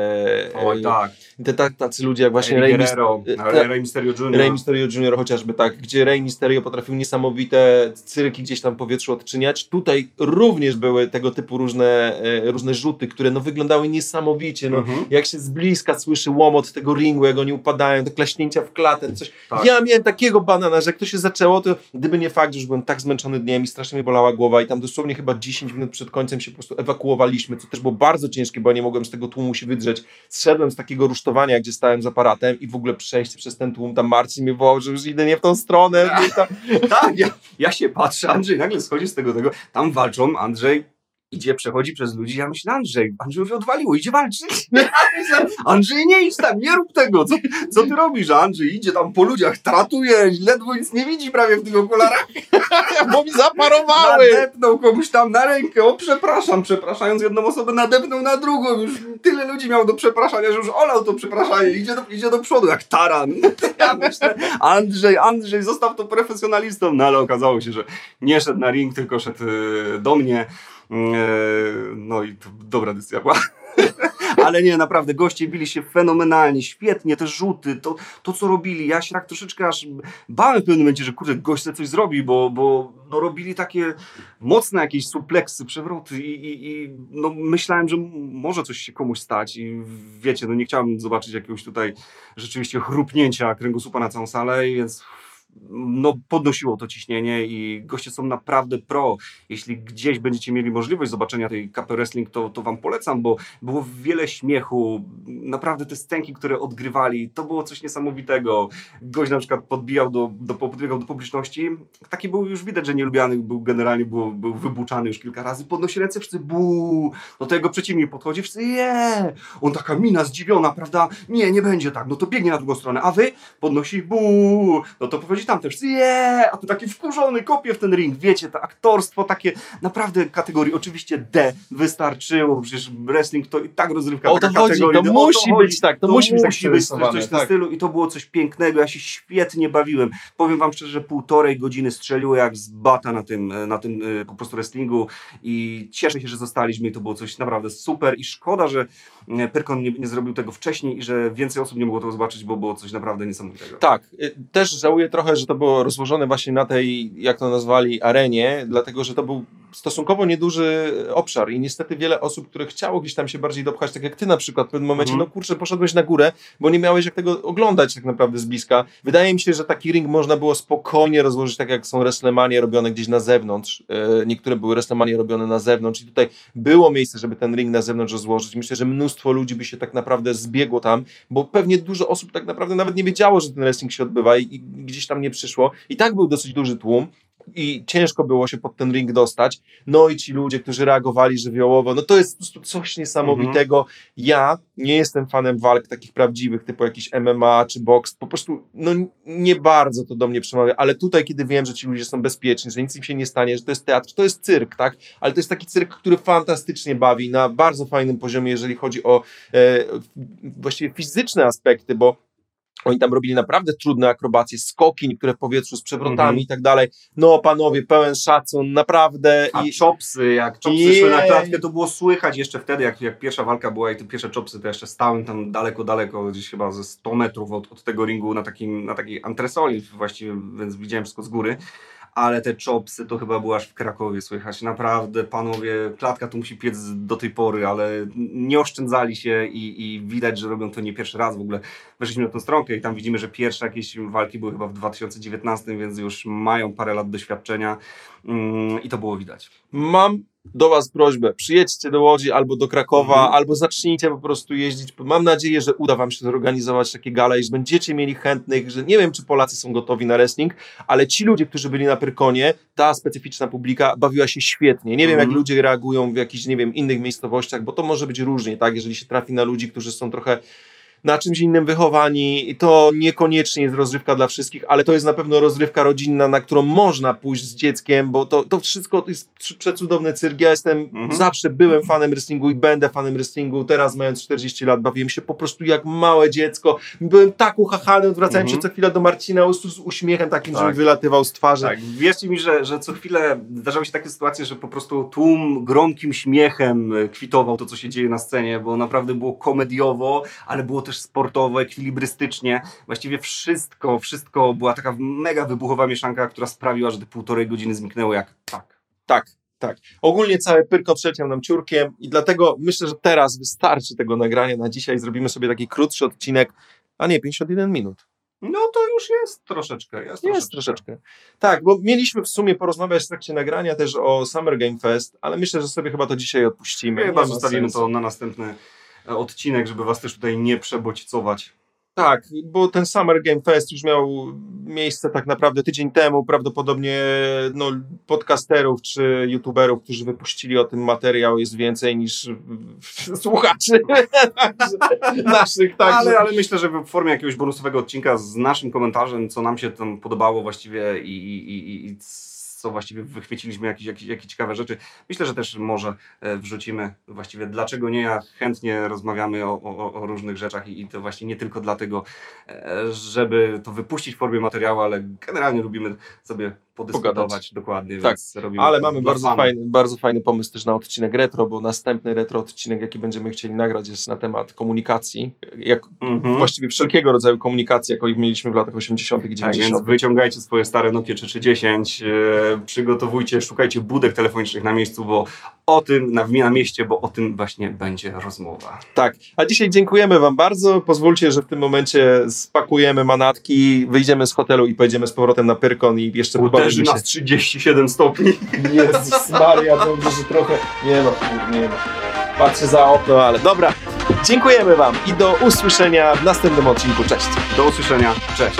Oj, tak. te tacy ludzie jak właśnie Rey, Guerrero, Rey, Rey Mysterio Jr. Rey Mysterio Jr. chociażby tak, gdzie Rey Mysterio potrafił niesamowite cyrki gdzieś tam w powietrzu odczyniać. Tutaj również były tego typu różne E, różne rzuty, które no, wyglądały niesamowicie. No, mhm. Jak się z bliska słyszy łomot tego ringu, jak oni upadają, te klaśnięcia w klatę, coś. Tak. Ja miałem takiego banana, że jak to się zaczęło, to gdyby nie fakt, że już byłem tak zmęczony dniem i strasznie mnie bolała głowa i tam dosłownie chyba 10 minut przed końcem się po prostu ewakuowaliśmy, co też było bardzo ciężkie, bo ja nie mogłem z tego tłumu się wydrzeć. Zszedłem z takiego rusztowania, gdzie stałem z aparatem i w ogóle przejść przez ten tłum, tam Marcin mnie wołał, że już idę nie w tą stronę. Tak, tak ja, ja się patrzę, Andrzej nagle schodzi z tego, tego, tam walczą, Andrzej idzie, przechodzi przez ludzi, ja myślę, Andrzej, Andrzej już odwaliło, idzie walczyć. Andrzej, nie idź tam, nie rób tego, co, co ty robisz? Andrzej idzie tam po ludziach, tratuje, ledwo nic nie widzi prawie w tych okularach. Bo mi zaparowały. Nadepnął komuś tam na rękę, o przepraszam, przepraszając jedną osobę, nadepnął na drugą, już tyle ludzi miał do przepraszania, że już olał to przepraszanie, idzie do, idzie do przodu jak taran. Ja myślę, Andrzej, Andrzej, zostaw to profesjonalistą, no ale okazało się, że nie szedł na ring, tylko szedł e, do mnie. Mm, e, no i dobra decyzja była. Ale nie, naprawdę, goście bili się fenomenalnie, świetnie, te rzuty, to, to co robili. Ja się tak troszeczkę aż bałem w pewnym momencie, że kurde, gość coś zrobi, bo, bo no, robili takie mocne jakieś supleksy, przewroty i, i, i no, myślałem, że może coś się komuś stać i wiecie, no nie chciałem zobaczyć jakiegoś tutaj rzeczywiście chrupnięcia kręgosłupa na całą salę, więc no, podnosiło to ciśnienie i goście są naprawdę pro. Jeśli gdzieś będziecie mieli możliwość zobaczenia tej kapy wrestling, to, to wam polecam, bo było wiele śmiechu, naprawdę te scenki, które odgrywali, to było coś niesamowitego. Gość na przykład podbijał do, do, podbiegał do publiczności, taki był już widać, że nielubiany, był generalnie był, był wybuczany już kilka razy, podnosi ręce, wszyscy bu, no to jego przeciwnik podchodzi, wszyscy je, on taka mina zdziwiona, prawda, nie, nie będzie tak, no to biegnie na drugą stronę, a wy podnosi bu, no to powiedz tam też, yeah! a tu taki wkurzony kopie w ten ring, wiecie, to aktorstwo takie naprawdę kategorii, oczywiście D wystarczyło, przecież wrestling to i tak rozrywka O to taka chodzi, kategorii, to D, o musi chodzi. być tak, to musi być tak musi być coś, coś w tym tak. stylu i to było coś pięknego, ja się świetnie bawiłem. Powiem wam szczerze, że półtorej godziny strzeliło jak z bata na tym, e, na tym e, po prostu wrestlingu i cieszę się, że zostaliśmy i to było coś naprawdę super i szkoda, że e, Pyrkon nie, nie zrobił tego wcześniej i że więcej osób nie mogło tego zobaczyć, bo było coś naprawdę niesamowitego. Tak, też żałuję trochę, że to było rozłożone właśnie na tej, jak to nazwali, arenie, dlatego że to był stosunkowo nieduży obszar i niestety wiele osób, które chciało gdzieś tam się bardziej dopchać, tak jak ty na przykład w pewnym momencie, Mhm. no kurczę, poszedłeś na górę, bo nie miałeś jak tego oglądać tak naprawdę z bliska. Wydaje mi się, że taki ring można było spokojnie rozłożyć tak jak są wrestlemanie robione gdzieś na zewnątrz. E, Niektóre były wrestlemanie robione na zewnątrz i tutaj było miejsce, żeby ten ring na zewnątrz rozłożyć. Myślę, że mnóstwo ludzi by się tak naprawdę zbiegło tam, bo pewnie dużo osób tak naprawdę nawet nie wiedziało, że ten wrestling się odbywa i, i gdzieś tam nie przyszło. I tak był dosyć duży tłum. I ciężko było się pod ten ring dostać. No i ci ludzie, którzy reagowali żywiołowo, no to jest po prostu coś niesamowitego. Ja nie jestem fanem walk takich prawdziwych, typu jakiś MMA czy boks. Po prostu, no nie bardzo to do mnie przemawia, ale tutaj, kiedy wiem, że ci ludzie są bezpieczni, że nic im się nie stanie, że to jest teatr, to jest cyrk, tak? Ale to jest taki cyrk, który fantastycznie bawi na bardzo fajnym poziomie, jeżeli chodzi o e, właściwie fizyczne aspekty, bo oni tam robili naprawdę trudne akrobacje, skoki, niektóre w powietrzu z przewrotami Mhm. i tak dalej. No, panowie, pełen szacun, naprawdę. A I, chopsy, jak chopsy Jej. szły na klatkę, to było słychać jeszcze wtedy, jak, jak pierwsza walka była i te pierwsze chopsy, to jeszcze stałem tam daleko, daleko, gdzieś chyba ze 100 metrów od, od tego ringu na, takim, na takiej antresoli właściwie, więc widziałem wszystko z góry. Ale te chopsy to chyba było aż w Krakowie słychać. Naprawdę, panowie, klatka tu musi piec do tej pory, ale nie oszczędzali się i, i widać, że robią to nie pierwszy raz w ogóle. Weszliśmy na tą stronkę i tam widzimy, że pierwsze jakieś walki były chyba w 2019, więc już mają parę lat doświadczenia i to było widać. mam do was prośbę, przyjedźcie do Łodzi albo do Krakowa, Mhm. albo zacznijcie po prostu jeździć. Mam nadzieję, że uda wam się zorganizować takie gale i że będziecie mieli chętnych, że nie wiem, czy Polacy są gotowi na wrestling, ale ci ludzie, którzy byli na Pyrkonie, ta specyficzna publika bawiła się świetnie. Nie wiem, Mhm. jak ludzie reagują w jakichś, nie wiem, innych miejscowościach, bo to może być różnie, tak? Jeżeli się trafi na ludzi, którzy są trochę na czymś innym wychowani i to niekoniecznie jest rozrywka dla wszystkich, ale to jest na pewno rozrywka rodzinna, na którą można pójść z dzieckiem, bo to, to wszystko jest przecudowny cyrk. Ja jestem, Mhm. zawsze byłem fanem wrestlingu i będę fanem wrestlingu. Teraz mając 40 lat bawiłem się po prostu jak małe dziecko. Byłem tak uchachany, odwracałem Mhm. się co chwilę do Marcina prostu z uśmiechem takim, że Tak. mi wylatywał z twarzy. Tak, wierzcie mi, że, że co chwilę zdarzały się takie sytuacje, że po prostu tłum gromkim śmiechem e, kwitował to, co się dzieje na scenie, bo naprawdę było komediowo, ale było też sportowo, ekwilibrystycznie. Właściwie wszystko, wszystko była taka mega wybuchowa mieszanka, która sprawiła, że te półtorej godziny zniknęło jak tak. Tak, tak. Ogólnie cały pyrko trzeciał nam ciurkiem i dlatego myślę, że teraz wystarczy tego nagrania na dzisiaj. Zrobimy sobie taki krótszy odcinek, a nie 51 minut. No to już jest troszeczkę. Jest, Jest troszeczkę. Tak, bo mieliśmy w sumie porozmawiać w trakcie nagrania też o Summer Game Fest, ale myślę, że sobie chyba to dzisiaj odpuścimy. Chyba zostawimy to na następny odcinek, żeby was też tutaj nie przebodźcować. Tak, bo ten Summer Game Fest już miał miejsce tak naprawdę tydzień temu. Prawdopodobnie no, podcasterów czy youtuberów, którzy wypuścili o tym materiał jest więcej niż słuchaczy naszych. Także. Ale, ale myślę, że w formie jakiegoś bonusowego odcinka z naszym komentarzem, co nam się tam podobało właściwie i, i, i, i co właściwie wychwyciliśmy, jakieś, jakieś, jakieś ciekawe rzeczy. Myślę, że też może e, wrzucimy właściwie dlaczego nie, ja chętnie rozmawiamy o, o, o różnych rzeczach i, i to właśnie nie tylko dlatego, e, żeby to wypuścić w formie materiału, ale generalnie lubimy sobie podyskutować Pogadać. dokładnie, Tak, Ale mamy bardzo fanów. fajny, bardzo fajny pomysł też na odcinek retro, bo następny retro odcinek, jaki będziemy chcieli nagrać, jest na temat komunikacji. Jak, Mhm. Właściwie wszelkiego rodzaju komunikacji, jaką mieliśmy w latach 80. i Tak, 90. więc wyciągajcie swoje stare Nokia 3310, e, przygotowujcie, szukajcie budek telefonicznych na miejscu, bo o tym, na, na mieście, bo o tym właśnie będzie rozmowa. Tak, a dzisiaj dziękujemy Wam bardzo. Pozwólcie, że w tym momencie spakujemy manatki, wyjdziemy z hotelu i pojedziemy z powrotem na Pyrkon i jeszcze pobawimy nas 37 stopni. Jezus Maria, dobrze, że trochę... Nie no, nie no. Patrzę za okno, ale dobra. Dziękujemy Wam i do usłyszenia w następnym odcinku. Cześć. Do usłyszenia, cześć.